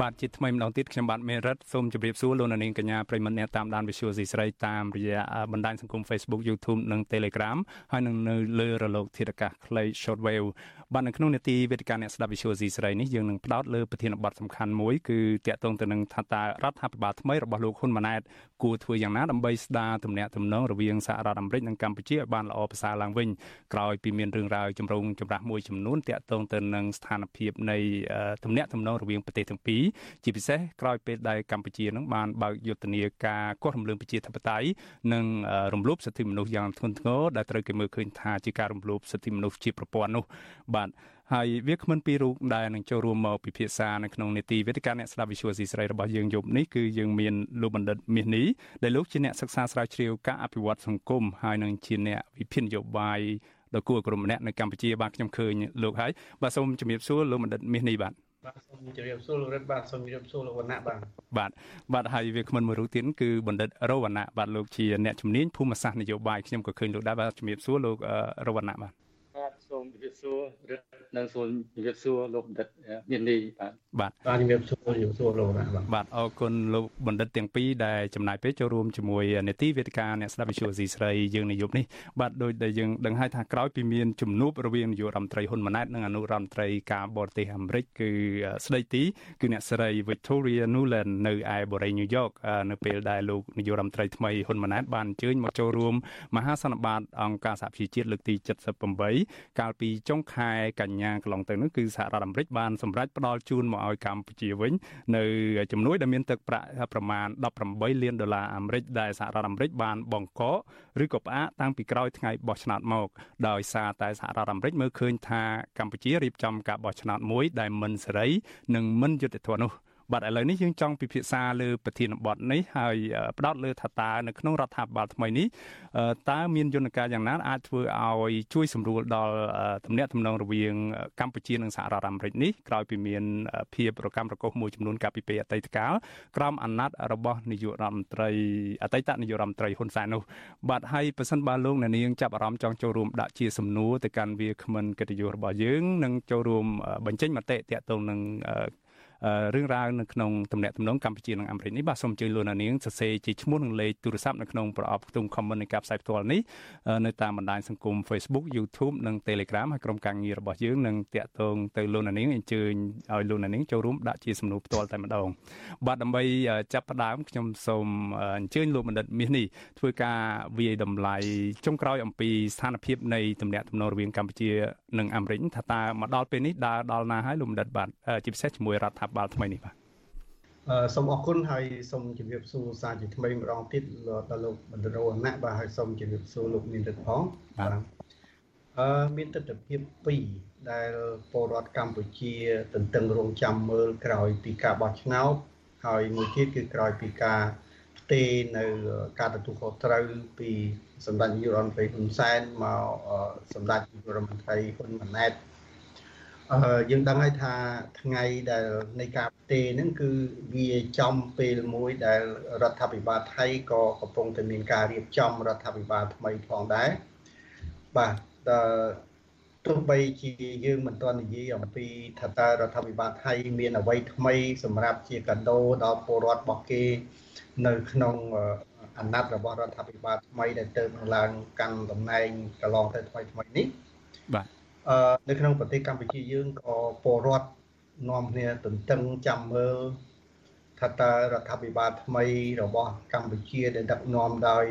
[SPEAKER 1] បាទជាថ្មីម្ដងទៀតខ្ញុំបាទមេរិតសូមជម្រាបសួរលោកនាងកញ្ញាប្រិមត្តអ្នកតាមដាន Visual ស៊ីស្រីតាមរយៈបណ្ដាញសង្គម Facebook YouTube និង Telegram ហើយនឹងនៅលើរលកធាតុអាកាសខ្លី Shortwave បាទនៅក្នុងនេតិវេទិកាអ្នកស្ដាប់ Visual C ស្រីនេះយើងនឹងផ្ដោតលើប្រធានបទសំខាន់មួយគឺតាក់ទងទៅនឹងថាតើរដ្ឋាភិបាលថ្មីរបស់លោកហ៊ុនម៉ាណែតគួរធ្វើយ៉ាងណាដើម្បីស្ដារទំនាក់ទំនងរវាងសហរដ្ឋអាមេរិកនិងកម្ពុជាឲ្យបានល្អប្រសើរឡើងវិញក្រោយពីមានរឿងរ៉ាវចម្រូងចម្រាសមួយចំនួនតាក់ទងទៅនឹងស្ថានភាពនៃទំនាក់ទំនងរវាងប្រទេសទាំងពីរជាពិសេសក្រោយពេលដែលកម្ពុជានឹងបានបើកយុទ្ធនាការកោះរំលើងប្រជាធិបតេយ្យនិងរំលោភសិទ្ធិមនុស្សយ៉ាងធ្ងន់ធ្ងរដែលត្រូវគេមើលឃើញថាជាការរំលោភសិទ្ធិមនុស្សជាប្រព័ន្ធនោះបាទហើយវាគ្មិនពីររូបដែលនឹងចូលរួមមកពិភាក្សានៅក្នុងនេតិវេទិកាអ្នកស្ដាប់វិទ្យុស៊ីស្រីរបស់យើងយប់នេះគឺយើងមានលោកបណ្ឌិតមាសនេះដែលលោកជាអ្នកសិក្សាស្រាវជ្រាវការអភិវឌ្ឍសង្គមហើយនឹងជាអ្នកវិភាគនយោបាយដ៏គួរក្រុមម្នាក់នៅកម្ពុជាបាទខ្ញុំឃើញលោកហើយបាទសូមជំរាបសួរលោកបណ្ឌិតមាសនេះបាទ
[SPEAKER 10] បាទសូមជម្រាបសួរលោករិទ្ធបាទសូមជម្រាបសួរលោកវណ្ណៈបាទ
[SPEAKER 1] បាទបាទហើយវាគ្មិនមួយរូបទៀតគឺបណ្ឌិតរវណ្ណៈបាទលោកជាអ្នកជំនាញភូមិសាស្ត្រនយោបាយខ្ញុំក៏ឃើញលោកដែរបាទជំរាបសួរលោករវណ្ណៈបាទ
[SPEAKER 10] បាទសូម ជម្រាបសួររិទ្ធនិងសូមជម្រាបសួរលោកបណ្ឌិតមាននេះបាទ
[SPEAKER 1] បាទ
[SPEAKER 10] បាទជំរាបសួរជំរាបសួរលោកណាបាទ
[SPEAKER 1] បាទអរគុណលោកបណ្ឌិតទាំងពីរដែលចំណាយពេលចូលរួមជាមួយនេតិវេទិកាអ្នកស្ដាប់វិទ្យុស៊ីស្រីយើងនាយប់នេះបាទដោយដែលយើងដឹងហើយថាក្រោយពីមានជំនួបរវាងនាយករដ្ឋមន្ត្រីហ៊ុនម៉ាណែតនិងអនុរដ្ឋមន្ត្រីការបរទេសអាមេរិកគឺស្ដីទីគឺអ្នកស្រី Victoria Nuland នៅឯបូរី New York នៅពេលដែលលោកនាយករដ្ឋមន្ត្រីថ្មីហ៊ុនម៉ាណែតបានអញ្ជើញមកចូលរួមមហាសន្និបាតអង្គការសហប្រជាជាតិលើកទី78កាលពីចុងខែកញ្ញាកន្លងទៅនោះគឺសហរដ្ឋអាមេរិកបានសម្រេចផ្ដល់ជូនមកឲ្យកម្ពុជាវិញនៅជំនួយដែលមានទឹកប្រាក់ប្រមាណ18លានដុល្លារអាមេរិកដែលសហរដ្ឋអាមេរិកបានបង្កកឬក៏ផ្អាកតាំងពីក្រោយថ្ងៃបោះឆ្នោតមក ដោយសារតែសហរដ្ឋអាមេរិកមើលឃើញថាកម្ពុជារៀបចំការបោះឆ្នោតមួយដែលមិនសេរីនិងមិនយុត្តិធម៌នោះ បាទឥឡូវនេះយើងចង់ពិភាក្សាលើប្រធានបទនេះហើយផ្ដោតលើថាតើនៅក្នុងរដ្ឋាភិបាលថ្មីនេះតើមានយន្តការយ៉ាងណាអាចធ្វើឲ្យជួយសម្រួលដល់ទំនាក់ទំនងរវាងកម្ពុជានិងសហរដ្ឋអាមេរិកនេះក្រោយពីមានភាពរកម្មរកុសមួយចំនួនកាលពីពេលអតីតកាលក្រោមអាណត្តិរបស់នាយករដ្ឋមន្ត្រីអតីតនាយករដ្ឋមន្ត្រីហ៊ុនសែននោះបាទហើយប្រសិនបើលោកអ្នកនាងចាប់អារម្មណ៍ចង់ចូលរួមដាក់ជាសំណួរទៅកាន់វាគ្មិនកិត្តិយសរបស់យើងនិងចូលរួមបញ្ចេញមតិតាក់ទងនឹង រឿងរ៉ាវនៅក្នុងទំនាក់ទំនងកម្ពុជានិងអាមេរិកនេះបាទសូមអញ្ជើញលោកនាងសរសេរជាឈ្មោះនិងលេខទូរស័ព្ទនៅក្នុងប្រអប់ខ្ទង់ comment នៃការផ្សាយផ្ទាល់នេះនៅតាមបណ្ដាញសង្គម Facebook YouTube និង Telegram ហើយក្រុមការងាររបស់យើងនឹងតាក់ទងទៅលោកនាងអញ្ជើញឲ្យលោកនាងចូលរួមដាក់ជាសំណួរផ្ទាល់តែម្ដងបាទដើម្បីចាប់ផ្ដើមខ្ញុំសូមអញ្ជើញលោកបណ្ឌិតមាសនេះធ្វើការវាយតម្លៃចុងក្រោយអំពីស្ថានភាពនៃទំនាក់ទំនងរវាងកម្ពុជានិងអាមេរិកថាតើមកដល់ពេលនេះដើរដល់ណាហើយលោកបណ្ឌិតបាទជាពិសេសជាមួយរដ្ឋាភិបាលថ្មីនេះបាទ
[SPEAKER 10] អឺសូមអរគុណហើយសូមជម្រាបសួរសារជាថ្មីម្ដងទៀតដល់លោកបណ្ឌិតរណៈបាទហើយសូមជម្រាបសួរលោកមានទឹកផងបាទអឺមានទស្សនវិជ្ជា2ដែលពលរដ្ឋកម្ពុជាទន្ទឹងរង់ចាំមើលក្រោយពីការបោះឆ្នោតហើយមួយទៀតគឺក្រោយពីការផ្ទេរនៅការទទួលខុសត្រូវពីសម្ដេចនាយករដ្ឋមន្ត្រីហ៊ុនសែនមកសម្ដេចនាយករដ្ឋមន្ត្រីហ៊ុនម៉ាណែត យើងដឹងហើយថាថ្ងៃដែលនៃការផ្ទេរហ្នឹងគឺវាចំពេលមួយដែលរដ្ឋាភិបាលថៃក៏កំពុងតែមានការរៀបចំរដ្ឋាភិបាលថ្មីផងដែរបាទទោះបីជាយើងមិនទាន់និយាយអំពីថាតើរដ្ឋាភិបាលថៃមានអ្វីថ្មីសម្រាប់ជាកាដូដល់ពលរដ្ឋរបស់គេ នៅក្នុងអាណត្តិរបស់រដ្ឋាភិបាលថ្មីដែលទៅនឹងឡើងកាន់តំណែងកន្លងទៅថ្មីថ្មីនេះ
[SPEAKER 1] បាទ
[SPEAKER 10] អឺនៅក្នុងប្រទេសកម្ពុជាយើងក៏ពលរដ្ឋនាំគ្នាទន្ទឹងចាំមើលថាតើរដ្ឋាភិបាលថ្មីរបស់កម្ពុជាដែលដឹកនាំដោយ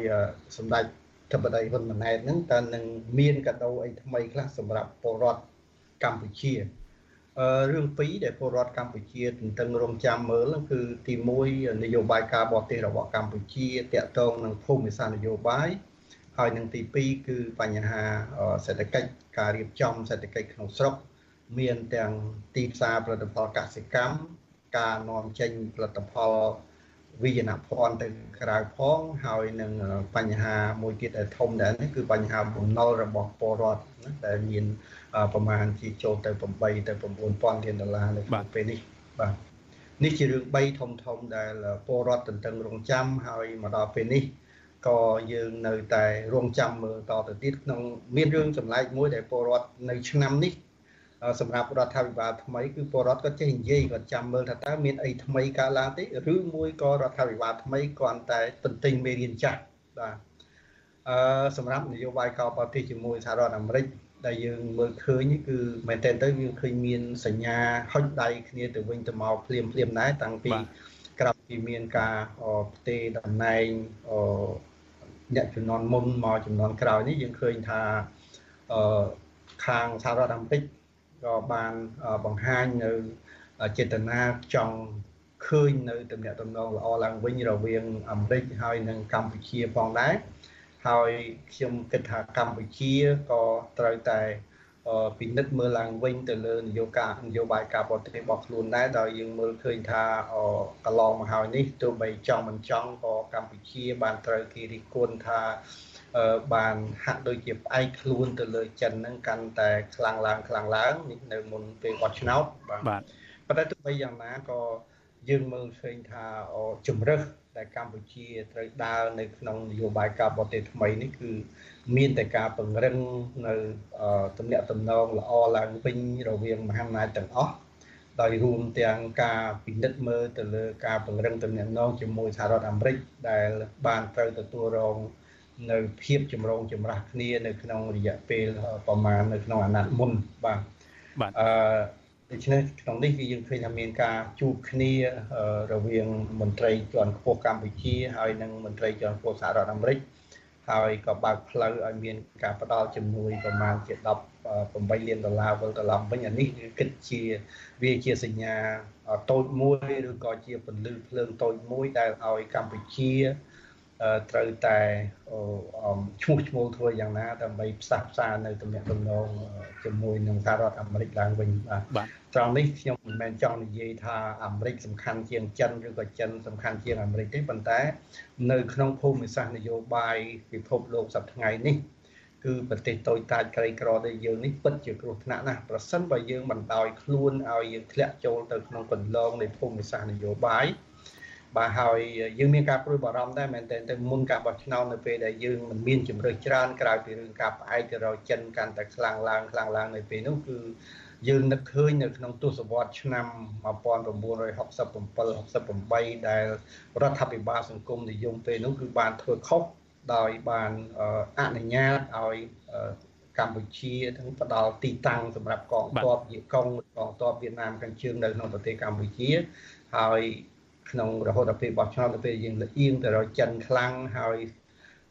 [SPEAKER 10] សម្ដេចធិបតីហ៊ុនម៉ាណែតហ្នឹងតើនឹងមានកាដូអីថ្មីខ្លះសម្រាប់ពលរដ្ឋកម្ពុជាអឺរឿងពីរដែលពលរដ្ឋកម្ពុជាទន្ទឹងរង់ចាំមើលគឺទី1នយោបាយការបរទេសរបស់កម្ពុជាតាក់ទងនឹងភូមិសាស្ត្រនយោបាយ ហើយនឹងទី2គឺបញ្ហាសេដ្ឋកិច្ចការរៀបចំសេដ្ឋកិច្ចក្នុងស្រុកមានទាំងទីផ្សារផលិតផលកសិកម្មការនាំចេញផលិតផលវិញ្ញាណភ័ណ្ឌទៅក្រៅផងហើយនឹងបញ្ហាមួយទៀតដែលធំដែរនេះគឺបញ្ហាបំណុលរបស់ពលរដ្ឋណាដែលមានប្រមាណជាចូលទៅ8ទៅ9000លានដុល្លារនៅក្នុងពេលនេះបាទនេះជារឿង3ធំធំដែលពលរដ្ឋទន្ទឹងរង់ចាំហើយមកដល់ពេលនេះ ក៏យើងនៅតែរងចាំមើលតទៅទៀតក្នុងមានរឿងចម្លែកមួយដែលពលរដ្ឋនៅឆ្នាំនេះសម្រាប់រដ្ឋាភិបាលថ្មីគឺពលរដ្ឋក៏ចេះនិយាយគាត់ចាំមើលថាតើមានអីថ្មីកើតឡើងទេឬមួយក៏រដ្ឋាភិបាលថ្មីគ្រាន់តែទន្ទិញមេរៀនចាស់បាទអឺសម្រាប់នយោបាយកោបប្រទេសជាមួយសហរដ្ឋអាមេរិកដែលយើងមើលឃើញគឺមែនតើទៅយើងឃើញមានសញ្ញាហុចដៃគ្នាទៅវិញទៅមកភ្លាមភ្លាមដែរតាំងពីក្រៅពីមានការផ្ទេរតំណែងអ្នកចំនួនមុនមកចំនួនក្រោយនេះយើងឃើញថាខាងសហរដ្ឋអាមេរិកក៏បានបង្ហាញនៅចេតនាចង់ឃើញនៅទំនាក់ទំនងល្អឡើងវិញរវាងអាមេរិកហើយនិងកម្ពុជាផងដែរហើយខ្ញុំគិតថាកម្ពុជាក៏ត្រូវតែ ពិនិត្យមើលឡើងវិញទៅលើនយោបាយនយោបាយការបរទេសរបស់ខ្លួនដែរដោយយើងមើលឃើញថាកន្លងមកហើយនេះទោះបីចង់មិនចង់ក៏កម្ពុជាបានត្រូវគេរិះគន់ថាបានហាក់ដូចជាផ្អែកខ្លួនទៅលើចិនហ្នឹងកាន់តែខ្លាំងឡើងខ្លាំងឡើងនេះនៅមុនពេលបោះឆ្នោត
[SPEAKER 1] បាទ
[SPEAKER 10] ប៉ុន្តែទោះបីយ៉ាងណាក៏ យើងមើលឃើញថាជំរឹះដែលកម្ពុជាត្រូវដើរនៅក្នុងនយោបាយការបរទេសថ្មីនេះគឺមានតែការពង្រឹងនៅទំនាក់ទំនងល្អឡើងវិញរវាងមហាអំណាចទាំងអស់ដោយរួមទាំងការពិនិត្យមើលទៅលើការពង្រឹងទំនាក់ទំនងជាមួយសហរដ្ឋអាមេរិកដែលបានត្រូវទទួលរងនៅភាពចម្រូងចម្រាសគ្នានៅក្នុងរយៈពេលប្រមាណនៅក្នុងអាណត្តិមុនបាទ
[SPEAKER 1] បាទ
[SPEAKER 10] អឺ ដូច្នេះក្នុងនេះគឺយើងឃើញថាមានការជួបគ្នារវាងមន្ត្រីជាន់ខ្ពស់កម្ពុជាហើយនិងមន្ត្រីជាន់ខ្ពស់សហរដ្ឋអាមេរិកហើយក៏បើកផ្លូវឲ្យមានការផ្ដល់ជំនួយប្រមាណជា18លានដុល្លារវិលត្រឡប់វិញអានេះគឺគិតជាវាជាសញ្ញាតូចមួយឬក៏ជាពន្លឺភ្លើងតូចមួយដែលឲ្យកម្ពុជា ត្រូវតែឈ្មោះឈ្មោះធ្វើយ៉ាងណាដើម្បីផ្សះផ្សានៅទំនាក់ទំនងជាមួយនឹងសហរដ្ឋអាមេរិកឡើងវិញ
[SPEAKER 1] បាទ
[SPEAKER 10] ត្រង់នេះខ្ញុំមិនមែនចង់និយាយថាអាមេរិកសំខាន់ជាងចិនឬក៏ចិនសំខាន់ជាងអាមេរិកទេប៉ុន្តែ នៅក្នុងភូមិសាស្ត្រនយោបាយពិភពលោកសប្តាហ៍ថ្ងៃនេះគឺប្រទេសតូចតាចក្រីក្រដូចយើងនេះពិតជាគ្រោះថ្នាក់ណាស់ប្រសិនបើយើងមិនដោយខ្លួនឲ្យយើងធ្លាក់ចូលទៅក្នុងកន្លងនៃភូមិសាស្ត្រនយោបាយ បាទហើយយើងមានការព្រួយបារម្ភដែរមែនទែនទៅមុនការបោះឆ្នោតនៅពេលដែលយើងមិនមានជំរឿសច្រើនក្រៅពីរឿងការផ្អែកទៅរកចិនកាន់តែខ្លាំងឡើងខ្លាំងឡើងនៅពេលនោះគឺយើងនឹកឃើញនៅក្នុងទសវត្សរ៍ឆ្នាំ1967 68ដែលរដ្ឋាភិបាលសង្គមនិយមពេលនោះគឺបានធ្វើខុសដោយបានអនុញ្ញាតឲ្យកម្ពុជាទាំងផ្ដល់ទីតាំងសម្រាប់កងទ័ពជាកងកងទ័ពវៀតណាមខាងជើងនៅក្នុងប្រទេសកម្ពុជាហើយ ក្នុងរហូតដល់ពេលបោះឆ្នោតទៅពេលយើងលៀងទៅរកចិនខ្លាំងហើយ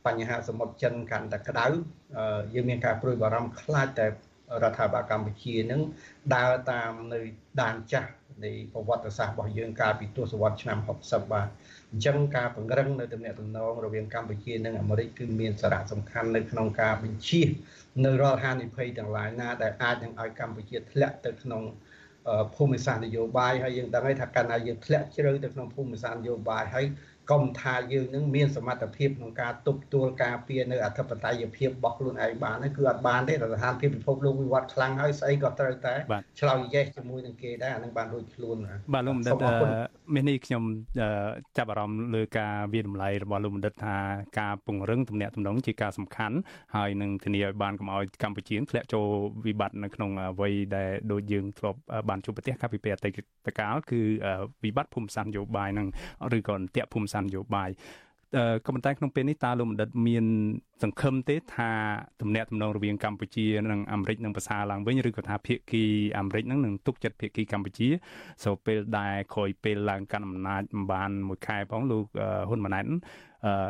[SPEAKER 10] បញ្ហាសមុទ្រចិនកាន់តែក្តៅយើងមានការព្រួយបារម្ភខ្លាចតែរដ្ឋាភិបាលកម្ពុជានឹងដើរតាមនៅដានចាស់នៃប្រវត្តិសាស្ត្ររបស់យើងកាលពីទសវត្សរ៍ឆ្នាំ60បាទអញ្ចឹងការពង្រឹងនៅទំនាក់ទំនងរវាងកម្ពុជានិងអាមេរិកគឺមានសារៈសំខាន់នៅក្នុងការបញ្ជៀសនៅរាល់ហានិភ័យទាំងឡាយណាដែលអាចនឹងឲ្យកម្ពុជាធ្លាក់ទៅក្នុង ភូមិសាស្ត្រនយោបាយហើយយើងដឹងហើយថាកាលណាយើងធ្លាក់ជ្រៅទៅក្នុងភូមិសាស្ត្រនយោបាយហើយ កុំថាយើងនឹងមានសមត្ថភាពក្នុងការទប់ទល់ការពារនៅអធិបតេយ្យភាពរបស់ខ្លួនឯងបានហ្នឹងគឺអត់បានទេរដ្ឋាភិបាលពិភពលោកវិវត្តខ្លាំងហើយស្អីក៏ត្រូវតែឆ្លើយយេសជាមួយនឹងគេដែរអានឹងបានរួចខ្លួន
[SPEAKER 1] បាទលោកបណ្ឌិតមាននេះខ្ញុំចាប់អារម្មណ៍លើការវិតម្លៃរបស់លោកបណ្ឌិតថាការពង្រឹងទំនាក់ទំនងជាការសំខាន់ហើយនឹងធានាឲ្យបានកុំឲ្យកម្ពុជាធ្លាក់ចូលវិបត្តិនៅក្នុងអ្វីដែលដូចយើងធ្លាប់បានជួបប្រទេសកាលពីពេលអតីតកាលគឺវិបត្តិភូមិសាស្ត្រនយោបាយនឹងឬក៏អន្ទាក់ភូមិសាស្ត្រនយោបាយ ក៏ប៉ុន្តែក្នុងពេលនេះតើលោកបណ្ឌិតមានសង្ឃឹមទេថាទំនាក់ទំនងរវាងកម្ពុជានិងអាមេរិកនឹងប្រសើរឡើងវិញឬក៏ថាភាគីអាមេរិកនឹងនឹងទុកចិត្តភាគីកម្ពុជាសូពេលដែលក្រោយពេលឡើងកាន់អំណាចបានមួយខែផងលោកហ៊ុនម៉ាណែត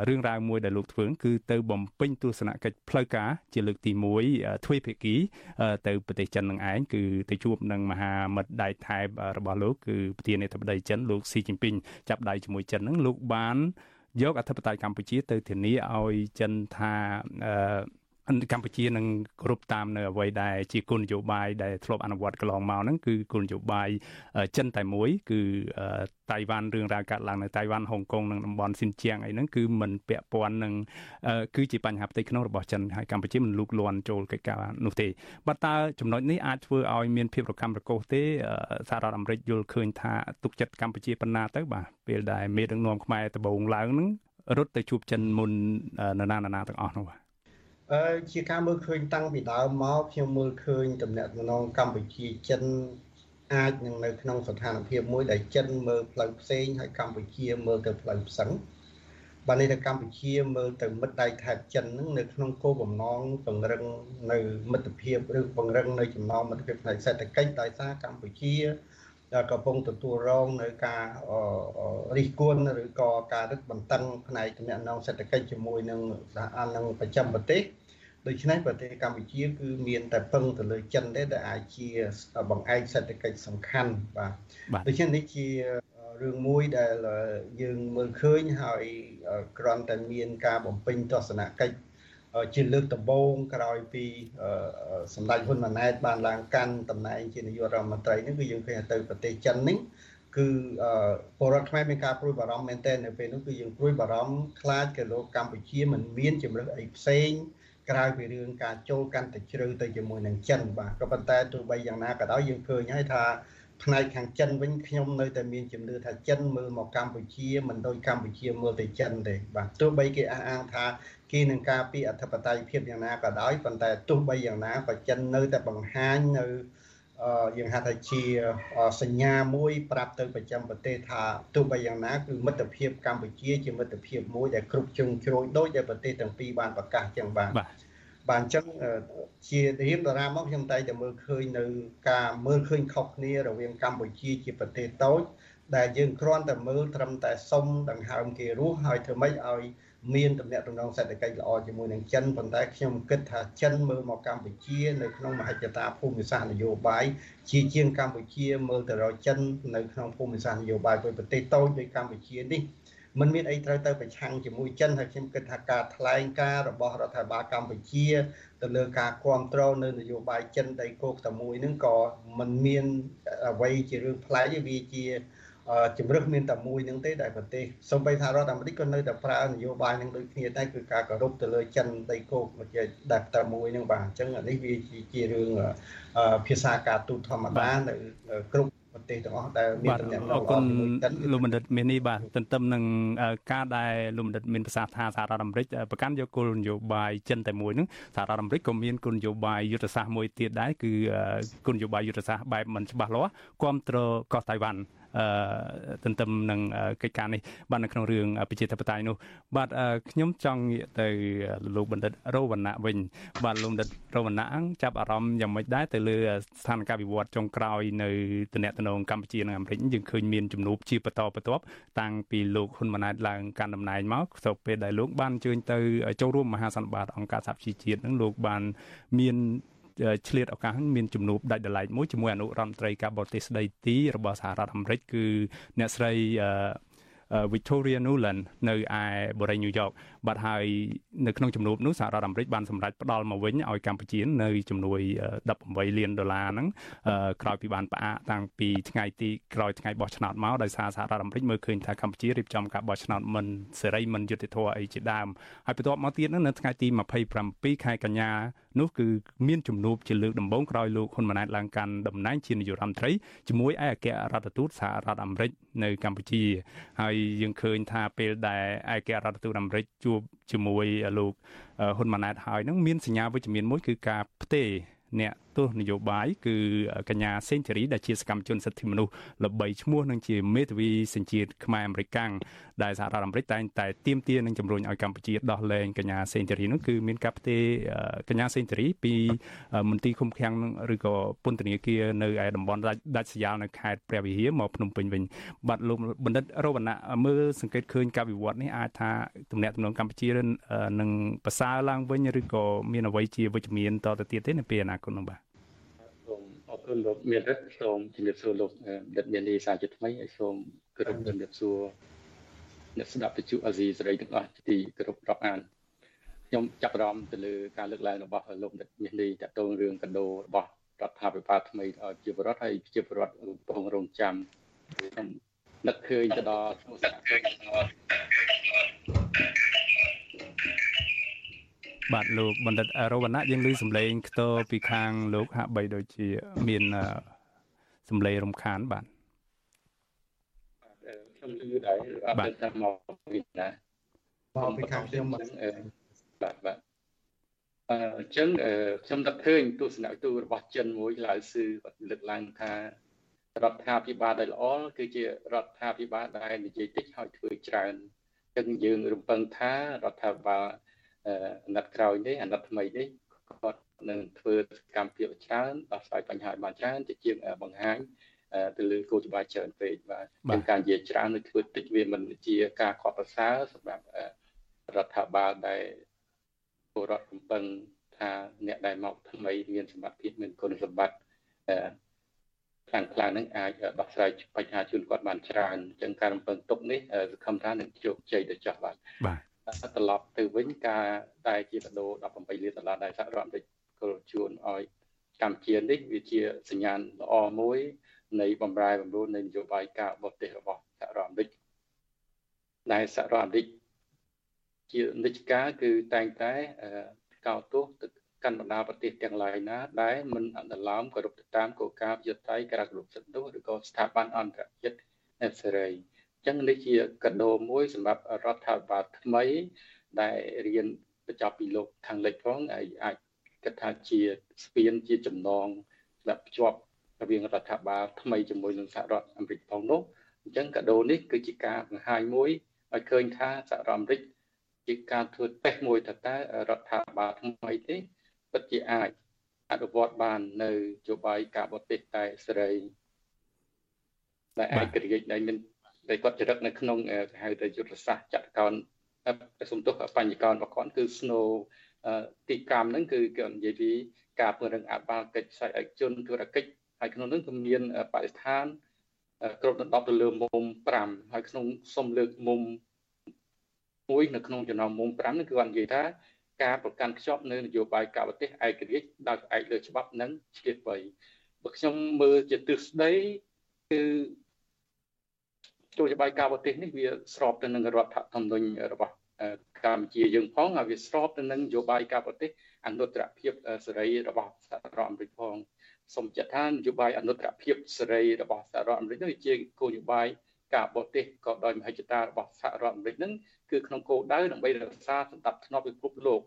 [SPEAKER 1] រឿងរ៉ាវមួយដែលលោកធ្វើគឺទៅបំពេញទស្សនកិច្ចផ្លូវការជាលើកទី1ទ្វេភាគីទៅប្រទេសចិននឹងឯងគឺទៅជួបនឹងមហាមិត្តដៃថែបរបស់លោកគឺប្រធានាធិបតីចិនលោកស៊ីជីនពីងចាប់ដៃជាមួយចិននឹងលោកបាន យកអធិបតេយ្យកម្ពុជាទៅធានាឲ្យចិនថាអឺ កម្ពុជានឹងគ្រប់តាមនៅអ្វីដែលជាគោលនយោបាយដែលធ្លាប់អនុវត្តកន្លងមកហ្នឹងគឺគោលនយោបាយចិនតែមួយគឺតៃវ៉ាន់រឿងរ៉ាវកាត់ឡើងនៅតៃវ៉ាន់ហុងកុងនិងតំបន់ស៊ីនជៀងអីហ្នឹងគឺมันពាក់ព័ន្ធនឹងគឺជាបញ្ហាផ្ទៃក្នុងរបស់ចិនហើយកម្ពុជាមិនលូកលាន់ចូលកិច្ចការនោះទេបើតើចំណុចនេះអាចធ្វើឲ្យមានភាពរកម្មរកូសទេសហរដ្ឋអាមេរិកយល់ឃើញថាទុកចិត្តកម្ពុជាប៉ុណ្ណាទៅបាទពេលដែលមេដឹកនាំខ្មែរដំបូងឡើងហ្នឹងរត់ទៅជួបចិនមុននរណានរណាទាំងអស់នោះបាទ
[SPEAKER 10] អឺជាការមើលឃើញតាំងពីដើមមកខ្ញុំមើលឃើញតំណែងតំណងកម្ពុជាចិនអាចនឹងនៅក្នុងស្ថានភាពមួយដែលចិនមើលផ្លូវផ្សេងហើយកម្ពុជាមើលទៅផ្លូវផ្សឹងបាទនេះថាកម្ពុជាមើលទៅមិត្តដៃថែបចិនហ្នឹងនៅក្នុងគោលបំណងពង្រឹងនៅមិត្តភាពឬពង្រឹងនៅចំណងមិត្តភាពផ្នែកសេដ្ឋកិច្ចដោយសារកម្ពុជាកំពុងទទួលរងនៅការរិះគន់ឬក៏ការរឹតបន្តឹងផ្នែកទំនាក់ទំនងសេដ្ឋកិច្ចជាមួយនឹងសហនឹងប្រចាំប្រទេស ដូច្នេះប្រទេសកម្ពុជាគឺមានតែពឹងទៅលើចិនទេដែលអាចជាបង្អែកសេដ្ឋកិច្ចសំខាន់បាទដូច្នេះនេះជារឿងមួយដែលយើងមើលឃើញហើយគ្រាន់តែមានការបំពេញទស្សនកិច្ចជាលើកដំបូងក្រោយពីសម្ដេចហ៊ុនម៉ាណែតបានឡើងកាន់តំណែងជានាយករដ្ឋមន្ត្រីនេះគឺយើងឃើញទៅប្រទេសចិននេះគឺពលរដ្ឋខ្មែរមានការព្រួយបារម្ភមែនទែននៅពេលនោះគឺយើងព្រួយបារម្ភខ្លាច કે លោកកម្ពុជាមិនមានជំរឿនអីផ្សេង ក្រៅពីរឿងការចូលកាន់តែជ្រៅទៅជាមួយនឹងចិនបាទក៏ប៉ុន្តែទោះបីយ៉ាងណាក៏ដោយយើងឃើញហើយថាផ្នែកខាងចិនវិញខ្ញុំនៅតែមានជំនឿថាចិនមើលមកកម្ពុជាមិនដូចកម្ពុជាមើលទៅចិនទេបាទទោះបីគេអះអាងថាគេនឹងការពីអធិបតេយ្យភាពយ៉ាងណាក៏ដោយប៉ុន្តែទោះបីយ៉ាងណាក៏ចិននៅតែបង្ហាញនៅ យើងហៅថាជាសញ្ញាមួយប្រាប់ទៅប្រចាំប្រទេសថាទោះបីយ៉ាងណាគឺមិត្តភាពកម្ពុជាជាមិត្តភាពមួយដែលគ្រប់ជ្រុងជ្រោយដូចដែលប្រទេសទាំងពីរបានប្រកាសចឹងបាទបាទអញ្ចឹងជារៀបតារាមកខ្ញុំតែតែមើលឃើញនៅការមើលឃើញខុសគ្នារវាងកម្ពុជាជាប្រទេសតូចដែលយើងគ្រាន់តែមើលត្រឹមតែសុំដង្ហើមគេរស់ហើយធ្វើម៉េចឲ្យ មានទំនាក់ទំនងសេដ្ឋកិច្ចល្អជាមួយនឹងចិនប៉ុន្តែខ្ញុំគិតថាចិនមើលមកកម្ពុជានៅក្នុងមហិច្ឆតាភូមិសាស្ត្រនយោបាយជាជាងកម្ពុជាមើលទៅរកចិននៅក្នុងភូមិសាស្ត្រនយោបាយប្រទេសតូចដូចកម្ពុជានេះมันមានអីត្រូវទៅប្រឆាំងជាមួយចិនហើយខ្ញុំគិតថាការថ្លែងការណ៍របស់រដ្ឋាភិបាលកម្ពុជាទៅលើការគ្រប់គ្រងនៅនយោបាយចិនដីគោកតែមួយហ្នឹងក៏มันមានអ្វីជារឿងប្លែកទេវាជា ជំរឹះមានតែមួយនឹងទេដែលប្រទេសសូម្បីថារដ្ឋអាមេរិកក៏នៅតែប្រើនយោបាយនឹងដូចគ្នាដែរគឺការគោរពទៅលើចិនដីគោកមកជាដែលតែមួយនឹងបាទអញ្ចឹងអានេះវាជារឿងភាសាការទូតធម្មតានៅគ្រប់ប្រទេសទាំងអស់ដែលមានតំណែង
[SPEAKER 1] អរគុណលោកបណ្ឌិតមាននេះបាទទន្ទឹមនឹងការដែលលោកបណ្ឌិតមានប្រសាសន៍ថាសហរដ្ឋអាមេរិកប្រកាន់យកគោលនយោបាយចិនតែមួយនឹងសហរដ្ឋអាមេរិកក៏មានគោលនយោបាយយុទ្ធសាស្ត្រមួយទៀតដែរគឺគោលនយោបាយយុទ្ធសាស្ត្របែបមិនច្បាស់លាស់គ្រប់គ្រងកោះតៃវ៉ាន់ ទន្ទឹមនឹងកិច្ចការនេះបាទនៅក្នុងរឿងប្រជាធិបតេយ្យនោះបាទខ្ញុំចង់ងាកទៅលោកបណ្ឌិតរវណ្ណៈវិញ បាទលោកបណ្ឌិតរវណ្ណៈចាប់អារម្មណ៍យ៉ាងម៉េចដែរទៅលើស្ថានភាពវិវត្តចុងក្រោយនៅតំណែងកម្ពុជានិងអាមេរិកយើងឃើញមានជំនួបជាបន្តបន្ទាប់តាំងពីលោកហ៊ុនម៉ាណែតឡើងកាន់តំណែងមកទៅពេលដែលលោកបានអញ្ជើញទៅចូលរួមមហាសន្និបាតអង្គការសហជីវជាតិនឹងលោកបានមាន ឆ្លៀតឱកាសមានជំនួបដាច់ដライមួយជាមួយអនុរដ្ឋមន្ត្រីការបរទេសស្ដីទីរបស់សហរដ្ឋអាមេរិកគឺអ្នកស្រី Victoria Nuland នៅឯបូរីញូវយ៉កបាទហើយនៅក្នុងជំនួបនោះសហរដ្ឋអាមេរិកបានសម្រេចផ្ដល់មកវិញឲ្យកម្ពុជានៅជំនួយ18លានដុល្លារហ្នឹងក្រោយពីបានផ្អាកតាំងពីថ្ងៃទីក្រោយថ្ងៃបោះឆ្នោតមកដោយសារសហរដ្ឋអាមេរិកមើលឃើញថាកម្ពុជារៀបចំការបោះឆ្នោតមិនសេរីមិនយុត្តិធម៌អីជាដើមហើយបន្ទាប់មកទៀតនៅថ្ងៃទី27ខែកញ្ញានោះគឺមានជំនួបជាលើកដំបូងក្រោយលោកហ៊ុនម៉ាណែតឡើងកាន់តំណែងជានាយករដ្ឋមន្ត្រីជាមួយឯកអគ្គរដ្ឋទូតសហរដ្ឋអាមេរិកនៅកម្ពុជាហើយយើងឃើញថាពេលដែលឯកអគ្គរដ្ឋទូតអាមេរិកជួបជាមួយលោកហ៊ុនម៉ាណែតហើយនឹងមានសញ្ញាវិជ្ជមានមួយគឺការផ្ទេរអ្នកទស្សនយោបាយគឺកញ្ញាសេងធារីដែលជាសកម្មជនសិទ្ធិមនុស្សល្បីឈ្មោះនឹងជាមេធាវីសញ្ជាតិខ្មែរអាមេរិកាំងដែលសហរដ្ឋអាមេរិកតែងតែទាមទារនឹងជំរុញឲ្យកម្ពុជាដោះលែងកញ្ញាសេងធារីនោះគឺមានការផ្ទេរកញ្ញាសេងធារីពីមន្ទីរឃុំឃាំងឬក៏ពន្ធនាគារនៅឯតំបន់ដាច់ស្រយាលនៅខេត្តព្រះវិហារមកភ្នំពេញវិញបាទលោកបណ្ឌិតរវណ្ណៈមើលសង្កេតឃើញការវិវត្តនេះអាចថាទំនាក់ទំនងកម្ពុជានឹងប្រសើរឡើងវិញឬក៏មានអ្វីជាវិជ្ជមានតទៅទៀតទេនៅពេលអនាគតនោះបាទ
[SPEAKER 11] អរគុណលោកមានរិទ្ធសូមជំរាបសួរលោកដិតមាននីសាជាថ្មីហើយសូមគោរពជំរាបសួរអ្នកស្ដាប់វិទ្យុអាស៊ីសេរីទាំងអស់ទីគោរពរាប់អានខ្ញុំចាប់អារម្មណ៍ទៅលើការលើកឡើងរបស់លោកដិតមាននីតកតងរឿងកដោរបស់រដ្ឋាភិបាលថ្មីឲ្យជាបរដ្ឋហើយជាបរដ្ឋកំពុងរងចាំខ្ញុំនឹកឃើញទៅដល់ទស្សនៈឃើញ
[SPEAKER 1] បាទលោកបណ្ឌិតរវណ្ណៈយើងឮសំឡេងខ្ទរពីខាងលោកហាក់បីដូចជាមានសំឡេងរំខានបាទ
[SPEAKER 11] ខ្ញុំឮដែរអត់ដឹងថាមកពីណា
[SPEAKER 10] មកពីខាងខ្ញុំបាទ
[SPEAKER 11] បាទអញ្ចឹងខ្ញុំដឹកឃើញទស្សនៈទូរបស់ចិនមួយឡាវស៊ឺគាត់លើកឡើងថារដ្ឋាភិបាលដែលល្អគឺជារដ្ឋាភិបាលដែលនិយាយតិចហើយធ្វើច្រើនអញ្ចឹងយើងរំពឹងថារដ្ឋាភិបាល អាណត្តិក្រោយនេះអាណត្តិថ្មីនេះគាត់នឹងធ្វើសកម្មភាពច្រើនដោះស្រាយបញ្ហាបានច្រើនជាជាងបង្ហាញទៅលើគោលច្បាប់ច្រើនពេកបាទការនិយាយច្រើនឬធ្វើតិចវាមិនជាការខកប្រសើរសម្រាប់រដ្ឋាភិបាលដែលពលរដ្ឋកំពុងថថាអ្នកដែលមកថ្មីមានសមត្ថភាពមានគុណសម្បត្តិខ្លាំងខ្លាំងនឹងអាចដោះស្រាយបញ្ហាជូនគាត់បានច្រើនអញ្ចឹងការរំពឹងទុកនេះសង្ឃឹមថានឹងជោគជ័យទៅចោះបាទ
[SPEAKER 1] បាទ
[SPEAKER 11] ត្រឡប់ទៅវិញការដែលជាកដោ18លានដុល្លារដែលសហរដ្ឋអាមេរិកគល់ជូនឲ្យកម្ពុជានេះវាជាសញ្ញាណល្អមួយ នៃបំរែបំរួលនៃនយោបាយការបរទេសរបស់សហរដ្ឋអាមេរិកដែលសហរដ្ឋអាមេរិកជានិច្ចកាលគឺតែងតែកោតទោសទៅកាន់បណ្ដាប្រទេសទាំងឡាយណា ដែលមិនអនុលោមគោរពទៅតាមគោលការណ៍យុត្តិធម៌ការគោរពសិទ្ធិនោះឬក៏ស្ថាប័នអន្តរជាតិសេរីអញ្ចឹងនេះជាកដោមួយសម្រាប់រដ្ឋាភិបាលថ្មី ដែលរៀនបញ្ចប់ពីលោកខាងលិចផងហើយអាចគិតថាជាស្ពានជាចំណងសម្រាប់ភ្ជាប់រវាងរដ្ឋាភិបាលថ្មីជាមួយនឹងសហរដ្ឋអាមេរិកផងនោះអញ្ចឹងកដោនេះគឺជាការបង្ហាញមួយឲ្យឃើញថាសហរដ្ឋអាមេរិកជាការធ្វើតេស្តមួយថាតើរដ្ឋាភិបាលថ្មីទេពិតជាអាចអនុវត្តបាននៅយោបាយការបរទេសតែសេរីដែលឯករាជ្យដែលមាន ដែលគាត់ចរិតនៅក្នុងគេហៅថាយុទ្ធសាស្ត្រចាត់កោនសំទុះបញ្ញកោនរបស់គាត់គឺ snow ទីកម្មហ្នឹងគឺគាត់និយាយពីការពង្រឹងអបាលកិច្ចផ្សាយឯកជនធុរកិច្ចហើយក្នុងនោះក៏មានបរិស្ថានគ្រប់ដណ្ដប់ទៅលើមុំ5ហើយក្នុងសុំលើកមុំមួយនៅក្នុងចំណោមមុំ5នេះគឺគាត់និយាយថាការប្រកាន់ខ្ជាប់នៅនយោបាយការបរទេសឯករាជ្យដោយផ្អែកលើច្បាប់និងឆ្លៀតវៃបើខ្ញុំមើលជាទិសដីគឺ នយោបាយការបរទេសនេះវាស្របទៅនឹងរដ្ឋធម្មនុញ្ញរបស់កម្ពុជាយើងផងហើយវាស្របទៅនឹងនយោបាយការបរទេសអនុត្តរភាពសេរីរបស់សហរដ្ឋអាមេរិកផងសូមចាត់ថានយោបាយអនុត្តរភាពសេរីរបស់សហរដ្ឋអាមេរិកនេះជាគោលនយោបាយការបរទេសក៏ដោយមហិច្ឆតារបស់សហរដ្ឋអាមេរិកនឹងគឺក្នុងគោលដៅដើម្បីរក្សាសន្តិភាពពិភពលោក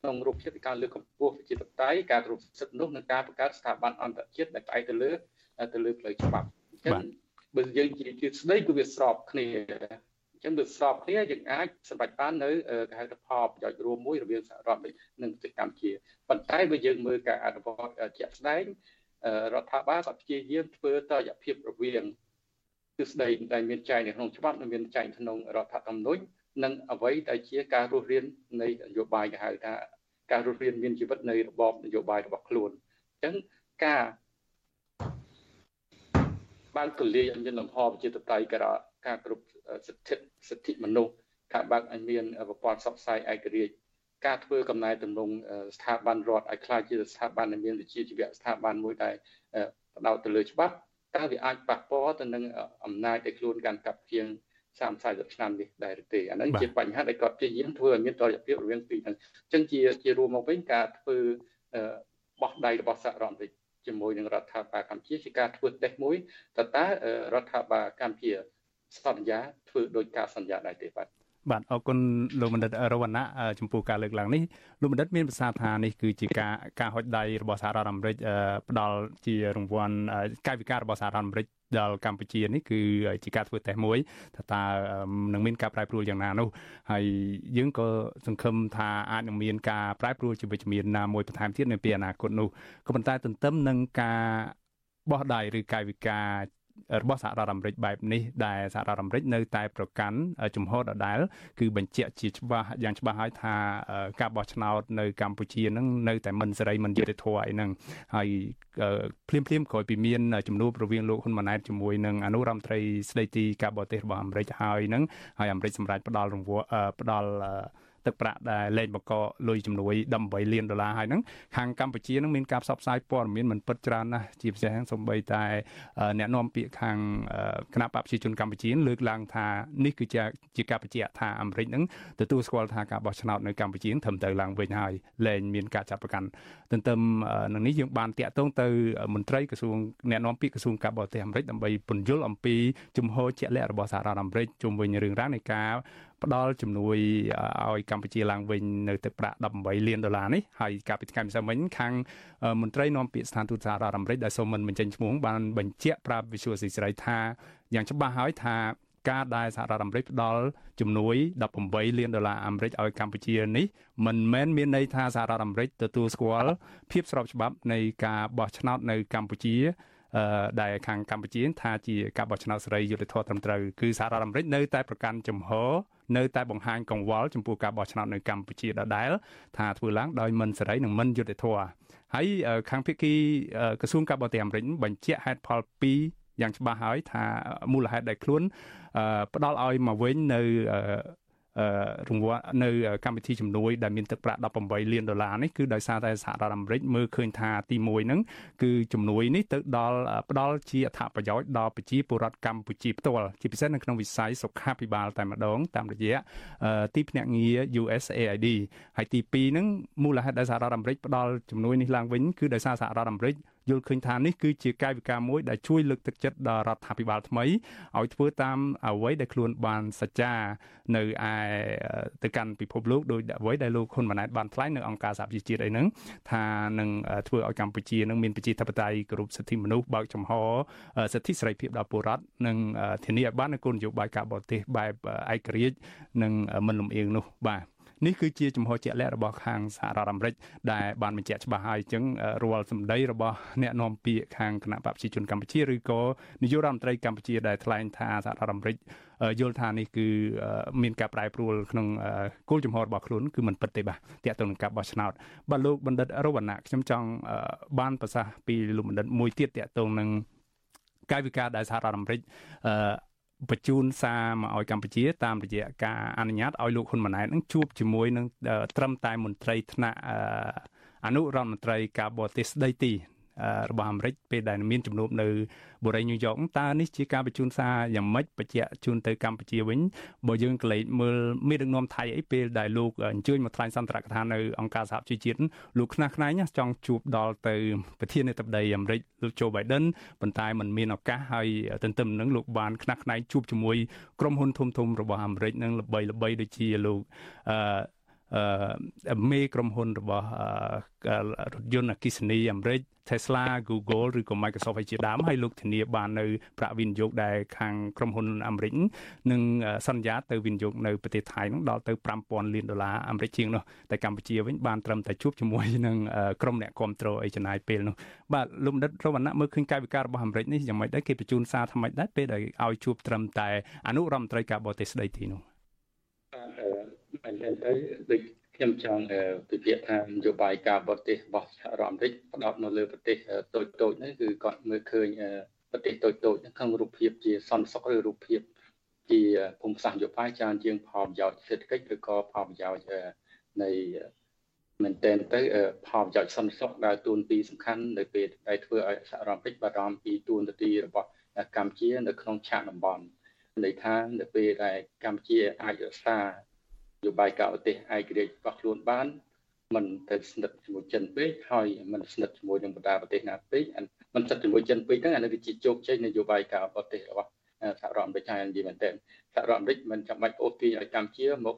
[SPEAKER 11] ក្នុងរូបភាពនៃការលើកកម្ពស់ប្រជាធិបតេយ្យការគ្រប់សិទ្ធិនោះនិងការបង្កើតស្ថាប័នអន្តរជាតិដែលផ្អែកទៅលើទៅលើផ្លូវច្បាប់អញ្ចឹង បើយើងជាជាស្ដីគឺវាស្របគ្នាអញ្ចឹងវាស្របគ្នាយើងអាចសម្រេចបាននៅគេហៅថាផលប្រយោជន៍រួមមួយរវាងសហរដ្ឋអាមេរិកនិងប្រទេសកម្ពុជាប៉ុន្តែបើយើងមើលការអនុវត្តជាក់ស្ដែងរដ្ឋាភិបាលក៏ព្យាយាមធ្វើតរយភាពរវាងទិសដីដែលមានចែងនៅក្នុងច្បាប់និងមានចែងក្នុងរដ្ឋធម្មនុញ្ញនិងអ្វីដែលជាការរស់រាននៃនយោបាយគេហៅថាការរស់រានមានជីវិតនៃរបបនយោបាយរបស់ខ្លួនអញ្ចឹងការ បើកទលាយឲ្យមានលំហប្រជាធិបតេយ្យការការគ្រប់សិទ្ធិសិទ្ធិមនុស្សការបើកឲ្យមានប្រព័ន្ធសកស្ាយឯករាជ្យការធ្វើកំណែតម្រង់ស្ថាប័នរដ្ឋឲ្យខ្លាចជាស្ថាប័នដែលមានវិជ្ជាជីវៈស្ថាប័នមួយដែលផ្ដោតទៅលើច្បាប់តើវាអាចប៉ះពាល់ទៅនឹងអំណាចដែលខ្លួនកាន់កាប់ជាង30 40ឆ្នាំនេះដែរទេអាហ្នឹងជាបញ្ហាដែលគាត់ព្យាយាមធ្វើឲ្យមានតរភាពរវាងពីរហ្នឹងអញ្ចឹងជាជារួមមកវិញការធ្វើបោះដៃរបស់សហរដ្ឋអាមេរិក ជាមួយនឹងរដ្ឋាភិបាលកម្ពុជាជាការធ្វើតេស្តមួយតើតើរដ្ឋាភិបាលកម្ពុជាសន្យាធ្វើដោយការសន្យាដែរទេបាទ
[SPEAKER 1] បាទអរគុណលោកបណ្ឌិតរវណ្ណៈចំពោះការលើកឡើងនេះលោកបណ្ឌិតមានប្រសាសន៍ថានេះគឺជាការការហុចដៃរបស់សហរដ្ឋអាមេរិកផ្ដល់ជារង្វាន់កាយវិការរបស់សហរដ្ឋអាមេរិកដល់កម្ពុជានេះគឺជាការធ្វើតេស្តមួយថាតើនឹងមានការប្រែប្រួលយ៉ាងណានោះហើយយើងក៏សង្ឃឹមថាអាចនឹងមានការប្រែប្រួលជាវិជ្ជមានណាមួយបន្ថែមទៀតនៅពេលអនាគតនោះក៏ប៉ុន្តែទន្ទឹមនឹងការបោះដៃឬកាយវិការ របស់សហរដ្ឋអាមេរិកបែបនេះដែលសហរដ្ឋអាមេរិកនៅតែប្រកាន់ជំហរដដែលគឺបញ្ជាក់ជាច្បាស់យ៉ាងច្បាស់ហើយថាការបោះឆ្នោតនៅកម្ពុជានឹងនៅតែមិនសេរីមិនយុត្តិធម៌អីហ្នឹងហើយភ្លាមភ្លាមក្រោយពីមានជំនួបរវាងលោកហ៊ុនម៉ាណែតជាមួយនឹងអនុរដ្ឋមន្ត្រីស្ដីទីការបរទេសរបស់អាមេរិកហើយហ្នឹងហើយអាមេរិកសម្រាប់ផ្ដល់រង្វាន់ផ្ដល់ ទឹកប្រាក់ដែលលែងបង្កលុយជំនួយ18លានដុល្លារហើយហ្នឹងខាងកម្ពុជានឹងមានការផ្សព្វផ្សាយព័ត៌មានមិនពិតច្រើនណាស់ជាពិសេសសំបីតែអ្នកនាំពាក្យខាងគណៈបព្វជិជនកម្ពុជាលើកឡើងថានេះគឺជាជាការបញ្ជាក់ថាអាមេរិកនឹងទទួលស្គាល់ថាការបោះឆ្នោតនៅកម្ពុជាធ្វើទៅឡើងវិញហើយលែងមានការចាប់ប្រកាន់ទន្ទឹមនឹងនេះយើងបានតាក់ទងទៅមន្ត្រីក្រសួងអ្នកនាំពាក្យក្រសួងការបរទេសអាមេរិកដើម្បីពន្យល់អំពីជំហរជាក់លាក់របស់សហរដ្ឋអាមេរិកជុំវិញរឿងរ៉ាវនៃការ ផ្ដល់ជំនួយឲ្យកម្ពុជាឡើងវិញនៅទឹកប្រាក់18លានដុល្លារនេះហើយកាលពីថ្ងៃម្សិលមិញខាងមន្ត្រីនាំពាក្យស្ថានទូតសហរដ្ឋអាមេរិកដែលសូមមិនបញ្ចេញឈ្មោះបានបញ្ជាក់ប្រាប់វិសុយស៊ីស្រីថាយ៉ាងច្បាស់ហើយថាការដែលសហរដ្ឋអាមេរិកផ្ដល់ជំនួយ18លានដុល្លារអាមេរិកឲ្យកម្ពុជានេះមិនមែនមានន័យថាសហរដ្ឋអាមេរិកទទួលស្គាល់ភាពស្របច្បាប់នៃការបោះឆ្នោតនៅកម្ពុជា ដែលខាងកម្ពុជាថាជាការបោះឆ្នោតសេរីយុត្តិធម៌ត្រឹមត្រូវគឺសហរដ្ឋអាមេរិកនៅតែប្រកាន់ជំហរនៅតែបង្ហាញកង្វល់ចំពោះការបោះឆ្នោតនៅកម្ពុជាដដែលថាធ្វើឡើងដោយមិនសេរីនិងមិនយុត្តិធម៌ហើយខាងភាគីក្រសួងការបរទេសអាមេរិកបញ្ជាក់ហេតុផល2យ៉ាងច្បាស់ហើយថាមូលហេតុដែលខ្លួនផ្ដាល់ឲ្យមកវិញនៅ រង្វាន់នៅកម្មវិធីជំនួយដែលមានទឹកប្រាក់18លានដុល្លារនេះគឺដោយសារតែសហរដ្ឋអាមេរិកមើលឃើញថាទី1ហ្នឹងគឺជំនួយនេះទៅដល់ផ្ដល់ជាអត្ថប្រយោជន៍ដល់ប្រជាពលរដ្ឋកម្ពុជាផ្ទាល់ជាពិសេសនៅក្នុងវិស័យសុខាភិបាលតែម្ដងតាមរយៈទីភ្នាក់ងារ USAID ហើយទី2ហ្នឹងមូលហេតុដែលសហរដ្ឋអាមេរិកផ្ដល់ជំនួយនេះឡើងវិញគឺដោយសារសហរដ្ឋអាមេរិក យល់ឃើញថានេះគឺជាកាយវិការមួយដែលជួយលើកទឹកចិត្តដល់រដ្ឋាភិបាលថ្មីឲ្យធ្វើតាមអ្វីដែលខ្លួនបានសច្ចានៅឯទៅកាន់ពិភពលោកដោយអ្វីដែលលោកហ៊ុនម៉ាណែតបានថ្លែងនៅអង្គការសហប្រជាជាតិអីហ្នឹងថានឹងធ្វើឲ្យកម្ពុជានឹងមានប្រជាធិបតេយ្យគោរពសិទ្ធិមនុស្សបើកចំហសិទ្ធិសេរីភាពដល់ពលរដ្ឋនិងធានាឲ្យបាននូវគោលនយោបាយការបរទេសបែបឯករាជ្យនិងមិនលំអៀងនោះបាទ នេះគឺជាចំហជាក់លាក់របស់ខាងសហរដ្ឋអាមេរិកដែលបានបញ្ជាក់ច្បាស់ហើយអញ្ចឹងរាល់សម្ដីរបស់អ្នកនាំពាក្យខាងគណៈបព្វជិជនកម្ពុជាឬក៏នាយករដ្ឋមន្ត្រីកម្ពុជាដែលថ្លែងថាសហរដ្ឋអាមេរិកយល់ថានេះគឺមានការប្រែប្រួលក្នុងគោលចំហរបស់ខ្លួនគឺមិនពិតទេបាទតាក់ទងនឹងការបោះឆ្នោតបាទលោកបណ្ឌិតរវណ្ណៈខ្ញុំចង់បានប្រសាសន៍ពីលោកបណ្ឌិតមួយទៀតតាក់ទងនឹងកាយវិការដែលសហរដ្ឋអាមេរិក បញ្ជូនសារមកឲ្យកម្ពុជាតាមរយៈការអនុញ្ញាតឲ្យលោកហ៊ុនម៉ាណែតនឹងជួបជាមួយនឹងត្រឹមតែមន្ត្រីថ្នាក់អនុរដ្ឋមន្ត្រីការបរទេសស្ដីទី របស់អាមេរិកពេលដែលមានជំនួបនៅបូរីញូវយ៉កតើនេះជាការបញ្ជូនសារយ៉ាងម៉េចបញ្ជាក់ជូនទៅកម្ពុជាវិញបើយើងកលេចមើលមានដឹកនាំថៃអីពេលដែលលោកអញ្ជើញមកថ្លែងសន្ទរកថានៅអង្គការសហជីវជាតិលោកខ្នះខ្នែងចង់ជួបដល់ទៅប្រធានាធិបតីអាមេរិកលោកโจ Biden ប៉ុន្តែมันមានឱកាសហើយទន្ទឹមនឹងលោកបានខ្នះខ្នែងជួបជាមួយក្រុមហ៊ុនធំធំរបស់អាមេរិកនឹងល្បីល្បីដូចជាលោកអឺ មេក្រុមហ៊ុនរបស់រថយន្តអគ្គិសនីអាមេរិក Tesla Google ឬក៏ Microsoft ឲ្យជាដើមហើយលោកធានាបាននៅប្រាក់វិនិយោគដែលខាងក្រុមហ៊ុនអាមេរិកនឹងសន្យាទៅវិនិយោគនៅប្រទេសថៃនឹងដល់ទៅ5000លានដុល្លារអាមេរិកជាងនោះតែកម្ពុជាវិញបានត្រឹមតែជួបជាមួយនឹងក្រុមអ្នកគ្រប់គ្រងអីចំណាយពេលនោះបាទលោកបណ្ឌិតរវណ្ណៈមើលឃើញកាយវិការរបស់អាមេរិកនេះយ៉ាងម៉េចដែរគេបញ្ជូនសារថ្មីដែរពេលដែលឲ្យជួបត្រឹមតែអនុរដ្ឋមន្ត្រីការបរទេសស្ដីទីនោះ
[SPEAKER 11] បាទ មែនទេដូចខ្ញុំចង់ពិភាក្សាថានយោបាយការបរទេសរបស់សហរដ្ឋអាមេរិកផ្ដោតនៅលើប្រទេសតូចតូចហ្នឹងគឺគាត់មើលឃើញប្រទេសតូចតូចហ្នឹងក្នុងរូបភាពជាសន្តិសុខឬរូបភាពជាភូមិសាស្ត្រនយោបាយច្រើនជាងផលប្រយោជន៍សេដ្ឋកិច្ចឬក៏ផលប្រយោជន៍នៃមែនតើទៅផលប្រយោជន៍សន្តិសុខដែលទួនាទីសំខាន់នៅពេលដែលធ្វើឲ្យសហរដ្ឋអាមេរិកបារម្ភពីទួនាទីរបស់កម្ពុជានៅក្នុងឆាកតំបន់ន័យថានៅពេលដែលកម្ពុជាអាចរក្សា យោបាយការបរទេសឯករាជ្យរបស់ខ្លួនបានមិនទៅស្និទ្ធជាមួយចិនពេកហើយមិនស្និទ្ធជាមួយនឹងបណ្ដាប្រទេសណាពេកមិនស្និទ្ធជាមួយចិនពេកហ្នឹងអានេះគឺជាជោគជ័យនយោបាយការបរទេសរបស់សហរដ្ឋអាមេរិកហើយនិយាយមែនទែនសហរដ្ឋអាមេរិកមិនចាំបាច់អូសទាញឲ្យកម្ពុជាមក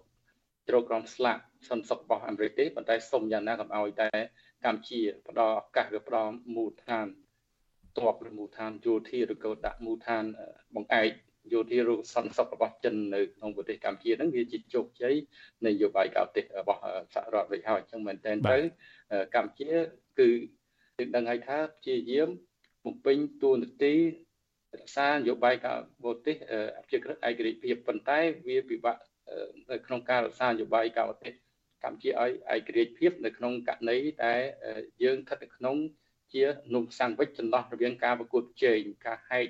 [SPEAKER 11] ជ្រោកក្រោមស្លាកសន្តិសុខរបស់អាមេរិកទេប៉ុន្តែសូមយ៉ាងណាកុំឲ្យតែកម្ពុជាផ្ដល់ឱកាសឬផ្ដល់មូលដ្ឋានតបឬមូលដ្ឋានយោធាឬក៏ដាក់មូលដ្ឋានបង្អែក យោធារូបសន្តិសុខរបស់ចិននៅក្នុងប្រទេសកម្ពុជាហ្នឹងវាជាជោគជ័យនៃនយោបាយការបរទេសរបស់សហរដ្ឋអាមេរិកហើយអញ្ចឹងមែនតើទៅកម្ពុជាគឺយើងដឹងហើយថាព្យាយាមបំពេញតួនាទីរក្សានយោបាយការបរទេសអភិក្រិតឯករាជ្យភាពប៉ុន្តែវាពិបាកនៅក្នុងការរក្សានយោបាយការបរទេសកម្ពុជាឲ្យឯករាជ្យភាពនៅក្នុងករណីដែលយើងស្ថិតនៅក្នុងជានំសាំងវិចចន្លោះរវាងការប្រកួតប្រជែងការហែក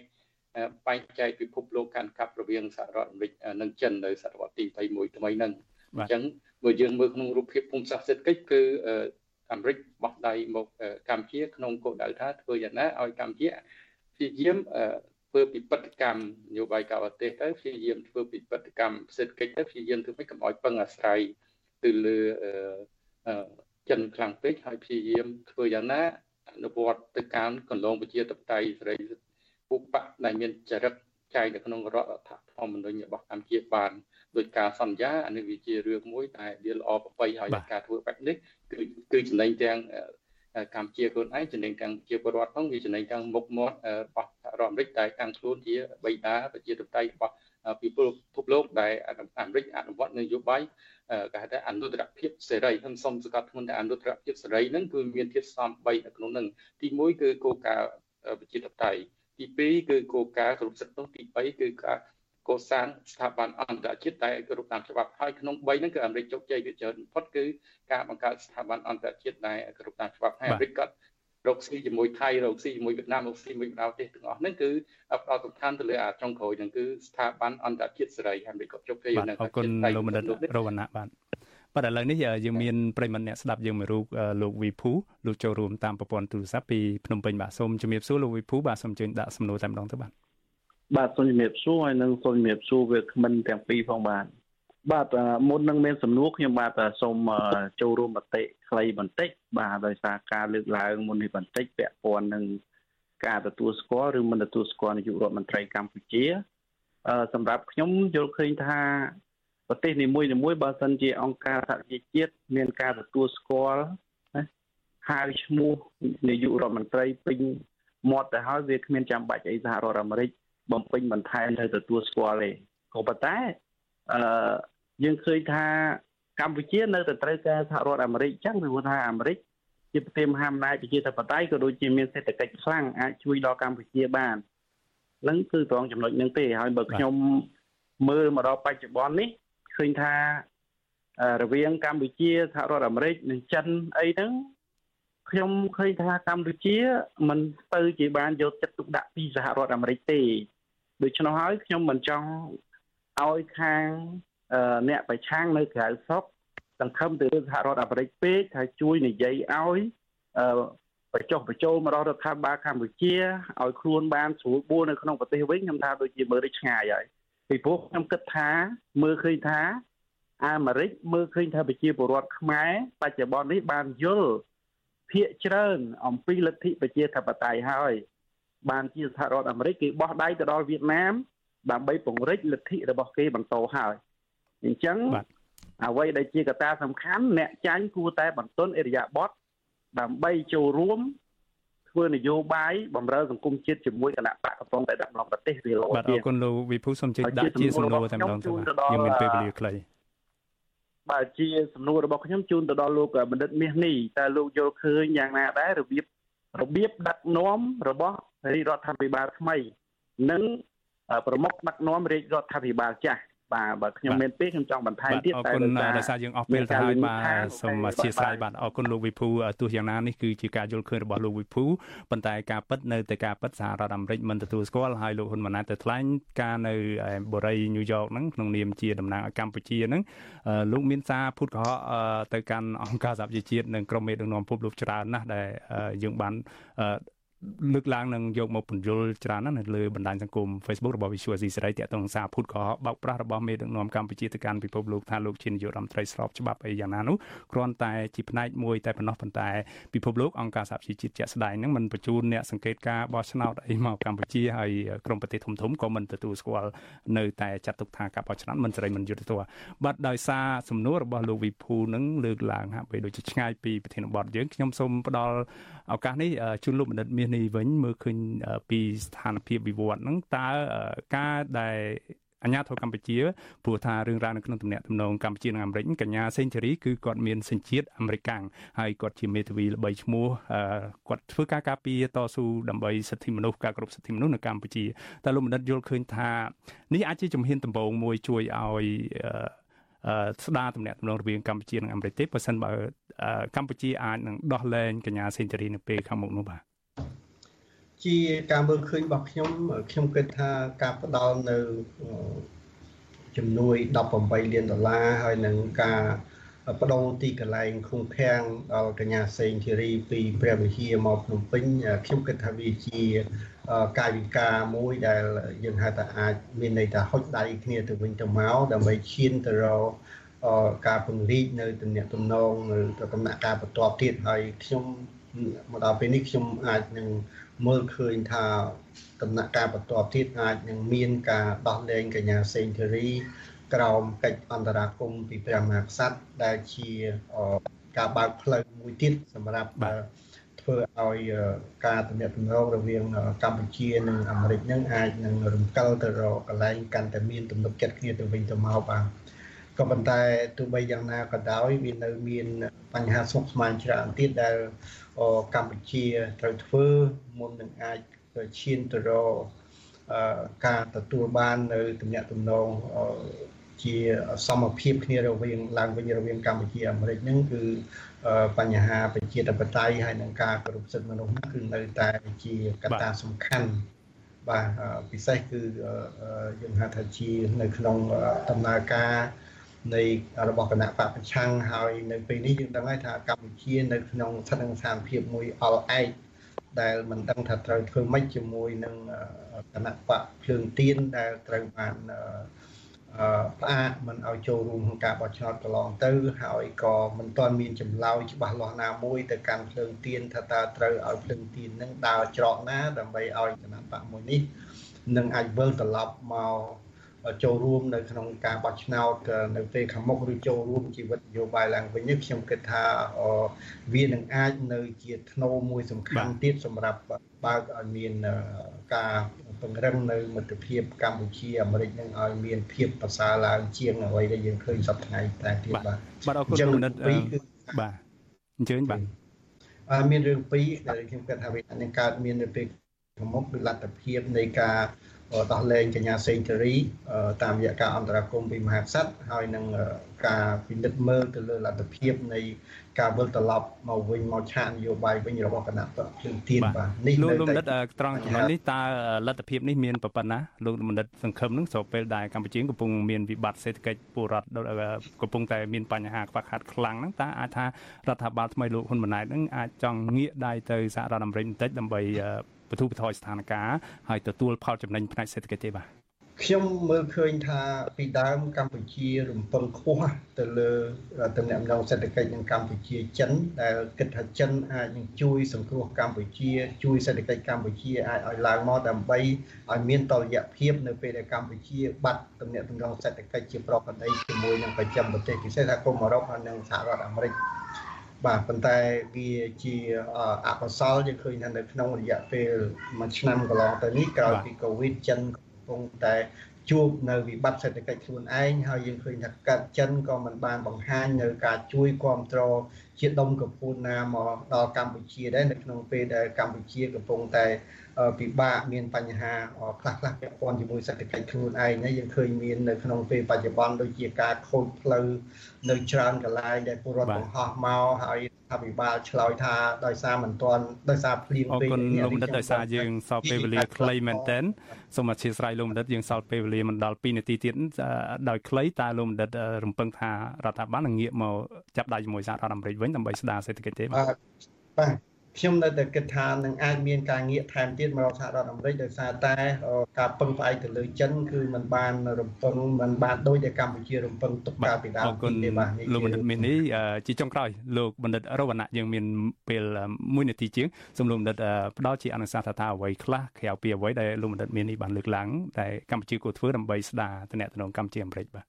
[SPEAKER 11] បែងចែកពិភពលោកកាន់កាប់រវាងសហរដ្ឋអាមេរិកនិងចិននៅសតវត្សទី21ថ្មីហ្នឹងអញ្ចឹងបើយើងមើលក្នុងរូបភាពភូមិសាស្ត្រសេដ្ឋកិច្ចគឺអាមេរិកបោះដៃមកកម្ពុជាក្នុងគោលដៅថាធ្វើយ៉ាងណាឲ្យកម្ពុជាព្យាយាមធ្វើពិបត្តិកម្មនយោបាយការបរទេសទៅព្យាយាមធ្វើពិបត្តិកម្មសេដ្ឋកិច្ចទៅព្យាយាមធ្វើម៉េចកុំឲ្យពឹងអាស្រ័យទៅលើចិនខ្លាំងពេកហើយព្យាយាមធ្វើយ៉ាងណាអនុវត្តទៅការកន្លងប្រជាធិបតេយ្យសេរី ពុបៈដែលមានចរិតចែងនៅក្នុងរដ្ឋធម្មនុញ្ញរបស់កម្ពុជាបានដោយការសន្យាអានេះវាជារឿងមួយតែវាល្អប្របីហើយការធ្វើបែបនេះគឺគឺចំណេញទាំងកម្ពុជាខ្លួនឯងចំណេញទាំងជាពលរដ្ឋផងវាចំណេញទាំងមុខមាត់របស់សហរដ្ឋអាមេរិកដែលតាំងខ្លួនជាបិតាប្រជាធិបតេយ្យរបស់ពិភពលោកដែលអាមេរិកអនុវត្តនយោបាយគេហៅថាអនុត្តរភាពសេរីខ្ញុំសូមសង្កត់ធ្ងន់ថាអនុត្តរភាពសេរីហ្នឹងគឺមានធាតុផ្សំ3នៅក្នុងហ្នឹងទី1គឺគោលការណ៍ប្រជាធិបតេយ្យ ទី2គឺគោលការណ៍គ្រប់សិទ្ធិនោះទី3គឺការកសាងស្ថាប័នអន្តរជាតិដែលគ្រប់តាមច្បាប់ហើយក្នុង3ហ្នឹងគឺអាមេរិកជោគជ័យវាច្រើនបំផុតគឺការបង្កើតស្ថាប័នអន្តរជាតិដែលគ្រប់តាមច្បាប់ហើយអាមេរិកក៏រកស៊ីជាមួយថៃរកស៊ីជាមួយវៀតណាមរកស៊ីជាមួយបណ្ដាប្រទេសទាំងអស់ហ្នឹងគឺផ្ដោតសំខាន់ទៅលើអាចុងក្រោយហ្នឹងគឺស្ថាប័នអន្តរជាតិសេរីអាមេរិកក៏ជោគជ័យ
[SPEAKER 1] នៅអរគុណលោកមនិតរវណ្ណៈបាទ បាទឥឡូវនេះយើងមានប្រិមត្តអ្នកស្ដាប់យើងមួយរូបលោកវីភូលោកចូលរួមតាមប្រព័ន្ធទូរស័ព្ទពីភ្នំពេញបាទសូមជំរាបសួរលោកវីភូបាទសូមអញ្ជើញដាក់សំណួរតែម្ដងទៅបាទ
[SPEAKER 12] បាទសូមជំរាបសួរហើយនឹងសូមជំរាបសួរវាគ្មិនទាំងពីរផងបាទបាទមុននឹងមានសំណួរខ្ញុំបាទសូមចូលរួមមតិខ្លីបន្តិចបាទដោយសារការលើកឡើងមុននេះបន្តិចពាក់ព័ន្ធនឹងការទទួលស្គាល់ឬមិនទទួលស្គាល់នាយករដ្ឋមន្ត្រីកម្ពុជាសម្រាប់ខ្ញុំយល់ឃើញថា ប្រទេសនីមួយៗបើសិនជាអង្គការសហជីវជាតិមានការទទួលស្គាល់ណាហៅឈ្មោះនាយករដ្ឋមន្ត្រីពេញមាត់ទៅហើយវាគ្មានចាំបាច់អីសហរដ្ឋអាមេរិកបំពេញបន្ថែមទៅទទួលស្គាល់ទេក៏ប៉ុន្តែអឺយើងឃើញថាកម្ពុជានៅតែត្រូវការសហរដ្ឋអាមេរិកអញ្ចឹងព្រោះថាអាមេរិកជាប្រទេសមហាអំណាចប្រជាធិបតេយ្យក៏ដូចជាមានសេដ្ឋកិច្ចខ្លាំងអាចជួយដល់កម្ពុជាបានហ្នឹងគឺត្រង់ចំណុចហ្នឹងទេហើយបើខ្ញុំមើលមកដល់បច្ចុប្បន្ននេះ ឃើញថារវាងកម្ពុជាសហរដ្ឋអាមេរិកនិងចិនអីហ្នឹងខ្ញុំឃើញថាកម្ពុជាមិនទៅជាបានយកចិត្តទុកដាក់ពីសហរដ្ឋអាមេរិកទេដូច្នោះហើយខ្ញុំមិនចង់ឲ្យខាងអ្នកប្រឆាំងនៅក្រៅស្រុកសង្ឃឹមទៅលើសហរដ្ឋអាមេរិកពេកថាជួយនិយាយឲ្យបញ្ចុះបញ្ចូលមកដល់រដ្ឋាភិបាលកម្ពុជាឲ្យខ្លួនបានស្រួលបួលនៅក្នុងប្រទេសវិញខ្ញុំថាដូចជាមើលទៅឆ្ងាយហើយ ពីព្រោះខ្ញុំគិតថាមើលឃើញថាអាមេរិកមើលឃើញថាប្រជាពលរដ្ឋខ្មែរបច្ចុប្បន្ននេះបានយល់ភាកច្រើនអំពីលទ្ធិប្រជាធិបតេយ្យហើយបានជាសហរដ្ឋអាមេរិកគេបោះដៃទៅដល់វៀតណាមដើម្បីពង្រីកលទ្ធិរបស់គេបន្តហើយអញ្ចឹងអ្វីដែលជាកត្តាសំខាន់អ្នកចាញ់គួរតែបន្ទន់អិរិយាបថដើម្បីចូលរួម ធ្វើនយោបាយបំរើសង្គមជាតិជាមួយគណៈបកកំពុងតែដាក់ក្នុងប្រទេសវា
[SPEAKER 1] ល្អបាទអរគុណលោកវិភូសូមជិះដាក់ជាសំណួរតែម្ដងទៅយើងមានពេលវេលាខ្លី
[SPEAKER 12] បាទជាសំណួររបស់ខ្ញុំជូនទៅដល់លោកបណ្ឌិតមាសនេះតើលោកយល់ឃើញយ៉ាងណាដែររបៀបរបៀបដឹកនាំរបស់រាជរដ្ឋាភិបាលថ្មី និងប្រមុខដឹកនាំរាជរដ្ឋាភិបាលចាស់ បាទបើខ្ញុំមានពេលខ្ញុំចង់បន្ថែមទៀត
[SPEAKER 1] តែដោយសារយើងអស់ពេលទៅហើយបាទសូមអធិស្ឋានបាទអរគុណលោកវិភូទោះយ៉ាងណានេះគឺជាការយល់ឃើញរបស់លោកវិភូប៉ុន្តែការពិតនៅតែការពិតសហរដ្ឋអាមេរិកមិនទទួលស្គាល់ហើយលោកហ៊ុនម៉ាណែតទៅថ្លែងការនៅបូរីញូវយ៉កហ្នឹងក្នុងនាមជាតំណាងឲ្យកម្ពុជាហ្នឹងលោកមានសារពុតកុហកទៅកាន់អង្គការសហប្រជាជាតិនិងក្រុមមេដឹកនាំពិភពលោកច្រើនណាស់ដែលយើងបាន លើកឡើងនិងយកមកពន្យល់ច្រើនណាស់នៅលើបណ្ដាញសង្គម Facebook របស់ Visual C សេរីតាក់ទងសារពុតក៏បោកប្រាស់របស់មេដឹកនាំកម្ពុជាទៅកាន់ពិភពលោកថាលោកជានាយករដ្ឋមន្ត្រីស្របច្បាប់អីយ៉ាងណានោះគ្រាន់តែជាផ្នែកមួយតែប៉ុណ្ណោះប៉ុន្តែពិភពលោកអង្គការសហប្រជាជាតិជាក់ស្ដែងហ្នឹងមិនបញ្ជូនអ្នកសង្កេតការបោះឆ្នោតអីមកកម្ពុជាហើយក្រុមប្រទេសធំធំក៏មិនទទួលស្គាល់នៅតែចាត់ទុកថាការបោះឆ្នោតមិនសេរីមិនយុត្តិធម៌បាទដោយសារសំណួររបស់លោកវិភូនឹងលើកឡើងហាក់បីដូចជាឆ្ងាយពីប្រធានបទយើងខ្ញុំសូមផ្ដល់ ឱកាសនេះជូនលោកបណ្ឌិតមាសនេះវិញមើលឃើញពីស្ថានភាពវិវត្តហ្នឹងតើការដែលអញ្ញាធរកម្ពុជាព្រោះថារឿងរ៉ាវនៅក្នុងទំនាក់ទំនងកម្ពុជានិងអាមេរិកកញ្ញាសេនជូរីគឺគាត់មានសញ្ជាតិអាមេរិកាំងហើយគាត់ជាមេធាវីល្បីឈ្មោះគាត់ធ្វើការការពារតស៊ូដើម្បីសិទ្ធិមនុស្សការគោរពសិទ្ធិមនុស្សនៅកម្ពុជាតែលោកបណ្ឌិតយល់ឃើញថានេះអាចជាជំហានដំបូងមួយជួយឲ្យ ស្ដារទំនាក់ទំនងរវាងកម្ពុជានិងអាមេរិកទេបើសិនបើកម្ពុជាអាចនឹងដោះលែងកញ្ញាសេនជូរីនៅពេលខាងមុខនោះបាទ
[SPEAKER 10] ជាការមើលឃើញរបស់ខ្ញុំខ្ញុំគិតថាការផ្ដល់នៅជំនួយ18លានដុល្លារហើយនឹងការបដូរទីកន្លែងឃុំឃាំងដល់កញ្ញាសេងធីរីពីព្រះវិហារមកភ្នំពេញខ្ញុំគិតថាវាជា កាយវិការមួយដែលយើងហៅថាអាចមានន័យថាហុចដៃគ្នាទៅវិញទៅមកដើម្បីឈានទៅរកការពង្រីកនៅទំនាក់ទំនងនៅដំណាក់កាលបន្ទាប់ទៀតហើយខ្ញុំមកដល់ពេលនេះខ្ញុំអាចនឹងមើលឃើញថាដំណាក់កាលបន្ទាប់ទៀតអាចនឹងមានការដោះលែងកញ្ញាសេងធីរីក្រោមកិច្ចអន្តរាគមន៍ពីព្រះមហាក្សត្រដែលជាការបើកផ្លូវមួយទៀតសម្រាប់ ធ្វើឲ្យការទំនាក់ទំនងរវាងកម្ពុជានិងអាមេរិកនឹងអាចនឹងរំកិលទៅរកកន្លែងកាន់តែមានទំនុកចិត្តគ្នាទៅវិញទៅមកបាទក៏ប៉ុន្តែទោះបីយ៉ាងណាក៏ដោយវានៅមានបញ្ហាស្មុគស្មាញច្រើនទៀតដែលកម្ពុជាត្រូវធ្វើមុននឹងអាចឈានទៅរកការទទួលបាននៅទំនាក់ទំនង ជាសមភាពគ្នារវាងឡើងវិញរវាងកម្ពុជាអាមេរិកហ្នឹងគឺបញ្ហាប្រជាធិបតេយ្យហើយនឹងការគោរពសិទ្ធិមនុស្សគឺនៅតែជាកត្តាសំខាន់បាទពិសេសគឺយើងហៅថាជានៅក្នុងដំណើរការនៃរបស់គណៈបកប្រឆាំងហើយនៅពេលនេះយើងដឹងហើយថាកម្ពុជានៅក្នុងស្ថិតក្នុងស្ថានភាពមួយអល់ឯកដែលមិនដឹងថាត្រូវធ្វើម៉េចជាមួយនឹងគណៈបកភ្លើងទៀនដែលត្រូវបាន ផ្អាកមិនឲ្យចូលរួមក្នុងការបោះឆ្នោតកន្លងទៅ ហើយក៏មិនទាន់មានចម្លើយច្បាស់លាស់ណាមួយទៅកាន់ភ្លើងទៀនថាតើត្រូវឲ្យភ្លើងទៀននឹងដើរច្រកណាដើម្បីឲ្យគណៈបកមួយនេះនឹងអាចវិលត្រឡប់មកចូលរួមនៅក្នុងការបោះឆ្នោតនៅពេលខាងមុខឬចូលរួមជីវិតនយោបាយឡើងវិញនេះខ្ញុំគិតថាវានឹងអាចនៅជាធ្នូមួយសំខាន់ទៀតសម្រាប់បើកឲ្យមានការ ពង្រឹងនៅមិត្តភាពកម្ពុជាអាមេរិកនឹងឲ្យមានភាពប្រសើរឡើងជាងអ្វីដែលយើងឃើញសប្តាហ៍ថ្ងៃតែទៀតបាទ
[SPEAKER 1] បាទអរគុណលោកនិតបាទអញ្ជើញបាទ
[SPEAKER 10] មានរឿងពីរដែលខ្ញុំគិតថាវានឹងកើតមាននៅពេលខាងមុខគឺលទ្ធភាពនៃការដោះលែងកញ្ញាសេងធារីតាមរយៈការអន្តរាគមន៍ពីមហាក្សត្រហើយនឹង ការពិនិត្យមើលទៅលើលទ្ធភាពនៃការវិលត្រឡប់មកវិញមកឆាកនយោបាយវិញរបស់គណៈបកភ្លើងទៀនបាទ
[SPEAKER 1] នេះលោកលោកបណ្ឌិតត្រង់ចំណុចនេះតើលទ្ធភាពនេះមានប៉ុណ្ណាលោកបណ្ឌិតសង្ឃឹមនឹងស្របពេលដែលកម្ពុជាកំពុងមានវិបត្តិសេដ្ឋកិច្ចពលរដ្ឋកំពុងតែមានបញ្ហាខ្វះខាតខ្លាំងហ្នឹងតើអាចថារដ្ឋាភិបាលថ្មីលោកហ៊ុនម៉ាណែតនឹងអាចចង់ងាកដៃទៅសហរដ្ឋអាមេរិកបន្តិចដើម្បីបទូបថយស្ថានភាពហើយទទួលផលចំណេញផ្នែកសេដ្ឋកិច្ចទេបាទ
[SPEAKER 10] ខ្ញុំមើលឃើញថាពីដើមកម្ពុជារំពឹងខ្ពស់ទៅលើតំណែងដងសេដ្ឋកិច្ចនឹងកម្ពុជាចិនដែលគិតថាចិនអាចនឹងជួយសង្គ្រោះកម្ពុជាជួយសេដ្ឋកិច្ចកម្ពុជាអាចឲ្យឡើងមកដើម្បីឲ្យមានតលយៈភាពនៅពេលដែលកម្ពុជាបាត់តំណែងដងសេដ្ឋកិច្ចជាប្រកបដីជាមួយនឹងប្រចាំប្រទេសពិសេសថាគុំអឺរ៉ុបហើយនិងសហរដ្ឋអាមេរិកបាទប៉ុន្តែវាជាអកុសលយើងឃើញថានៅក្នុងរយៈពេលមួយឆ្នាំកន្លងទៅនេះក្រោយពីកូវីដចិនកំ ពុងតែជួបនៅវិបត្តិសេដ្ឋកិច្ចខ្លួនឯងហើយយើងឃើញថាកាត់ចិនក៏មិនបានបង្ហាញនៅការជួយគ្រប់គ្រងជាដុំកំពូលណាមកដល់កម្ពុជាដែរនៅក្នុងពេលដែលកម្ពុជាកំពុងតែ ពិបាកមានបញ្ហាខ្លះខ្លះពាក់ព័ន្ធជាមួយសេដ្ឋកិច្ចខ្លួនឯងយើងឃើញមាននៅក្នុងពេលបច្ចុប្បន្នដូចជាការខូចផ្លូវនៅច្រើនកន្លែងដែលពលរដ្ឋបង្ហោះមកហើយអភិបាលឆ្លើយថាដោយសារមិនទាន់ដោយសារភ្លៀង
[SPEAKER 1] ពេកអរគុណលោកបណ្ឌិតដោយសារយើងសល់ពេលវេលាខ្លីមែនទែនសូមអធិស្ឋានលោកបណ្ឌិតយើងសល់ពេលវេលាមិនដល់2នាទីទៀតដោយខ្លីតើលោកបណ្ឌិតរំពឹងថារដ្ឋាភិបាលនឹងងាកមកចាប់ដៃជាមួយសហរដ្ឋអាមេរិកវិញដើម្បីស្ដារសេដ្ឋកិច្ចទេបាទ
[SPEAKER 10] បាទ ខ្ញុំនៅតែគិតថានឹងអាចមានការងាកថែមទៀតមករកសហរដ្ឋអាមេរិកដោយសារតែការពឹងផ្អែកទៅលើចិនគឺมันបានរំពឹងมันបានដូចតែកម្ពុជារំពឹងទុកកាលពីដើម
[SPEAKER 1] ទេបាទលោកបណ្ឌិតមាននេះជាចុងក្រោយលោកបណ្ឌិតរវណ្ណៈយើងមានពេល1នាទីជាងសូមលោកបណ្ឌិតផ្ដល់ជាអនុសាសន៍ថាថាអ្វីខ្លះក្រៅពីអ្វីដែលលោកបណ្ឌិតមាននេះបានលើកឡើងតែកម្ពុជាគួរធ្វើដើម្បីស្ដារតំណែងកម្ពុជាអាមេរិកបាទ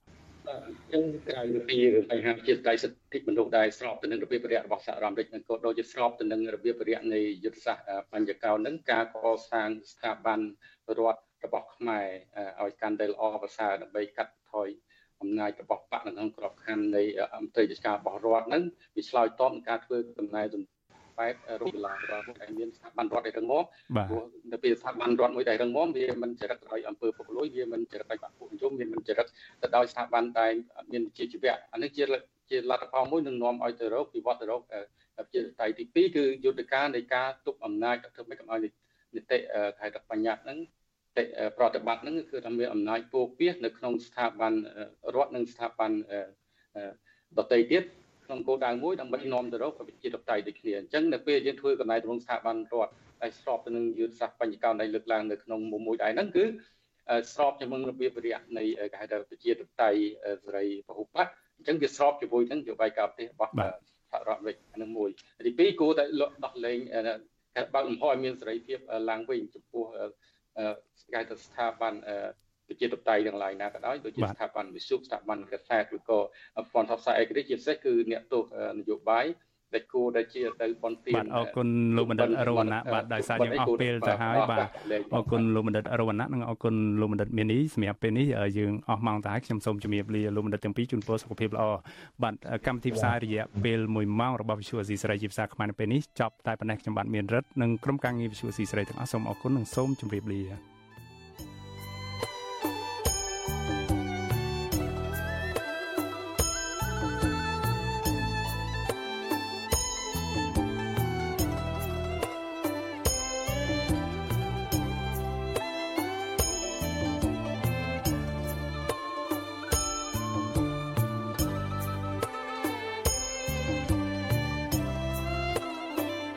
[SPEAKER 11] ចឹងក្រៅពីបញ្ហាជាតៃសិទ្ធិមនុស្សដែលស្របទៅនឹងរបៀបរយៈរបស់សហរដ្ឋអាមេរិកនិងក៏ដូចជាស្របទៅនឹងរបៀបរយៈនៃយុទ្ធសាស្ត្របញ្ញកោនឹងការកសាងស្ថាប័នរដ្ឋរបស់ខ្មែរឲ្យកាន់តែល្អប្រសើរដើម្បីកាត់បន្ថយអំណាចរបស់បកនៅក្នុងក្របខ័ណ្ឌនៃអន្តរជាតិរបស់រដ្ឋនឹងវាឆ្លើយតបនឹងការធ្វើដំណើរ បែបរូបឡារដ្ឋដែលមានស្ថាប័នរដ្ឋដែលរឹងមាំព្រោះនៅពេលស្ថាប័នរដ្ឋមួយដែលរឹងមាំវាមិនចរិតដោយអង្គើពុករលួយវាមិនចរិតដោយបាក់ពួកនិយមវាមិនចរិតទៅដោយស្ថាប័នដែលមានជាជីវៈអានេះជាជាលទ្ធផលមួយនឹងនាំឲ្យទៅរកវិវត្តទៅរកជាតៃទី2គឺយុទ្ធការនៃការទប់អំណាចធ្វើម៉េចកុំឲ្យនីតិខេត្តបញ្ញត្តិហ្នឹងតិប្រតិបត្តិហ្នឹងគឺថាមានអំណាចពោពាសនៅក្នុងស្ថាប័នរដ្ឋនិងស្ថាប័នដទៃទៀត ក្នុងគោលដៅមួយដើម្បីនាំទៅរកប្រជាធិបតេយ្យដូចគ្នាអញ្ចឹងនៅពេលយើងធ្វើកំណែទម្រង់ស្ថាប័នរដ្ឋដែលស្របទៅនឹងយុទ្ធសាស្ត្របញ្ញកោណដែលលើកឡើងនៅក្នុងមុំមួយដែរហ្នឹងគឺស្របជាមួយរបៀបរយៈនៃគេហៅថាប្រជាធិបតេយ្យសេរីពហុបកអញ្ចឹងវាស្របជាមួយនឹងនយោបាយការប្រទេសរបស់សហរដ្ឋអាមេរិកនឹងមួយទីពីរគួរតែដោះលែងបើកលំហឲ្យមានសេរីភាពឡើងវិញចំពោះគេហៅថាស្ថាប័ន ប្រជាធិបតេយ្យទាំងឡាយណាក៏ដោយដូចជាស្ថាប័នវិសុខស្ថាប័នកសែតឬក៏ព័ន្ធផ្សាយឯករាជ្យជាពិសេសគឺអ្នកទោសនយោបាយតែគួរដែលជាទៅបនទាន
[SPEAKER 1] បាទអរគុណលោកបណ្ឌិតរវណ្ណៈបាទដោយសារយើងអស់ពេលទៅហើយបាទអរគុណលោកបណ្ឌិតរវណ្ណៈនិងអរគុណលោកបណ្ឌិតមាននីសម្រាប់ពេលនេះយើងអស់ម៉ោងទៅហើយខ្ញុំសូមជម្រាបលាលោកបណ្ឌិតទាំងពីរជូនពរសុខភាពល្អបាទកម្មវិធីផ្សាយរយៈពេល1ម៉ោងរបស់វិទ្យុអេស៊ីសេរីជាភាសាខ្មែរនៅពេលនេះចប់តែប៉ុណ្ណេះខ្ញុំបាទមានរិទ្ធនិងក្រុមការងារវិទ្យុអេស៊ីសេរីទាំងអស់សូមអរគុណនិងសូមជម្រាបលា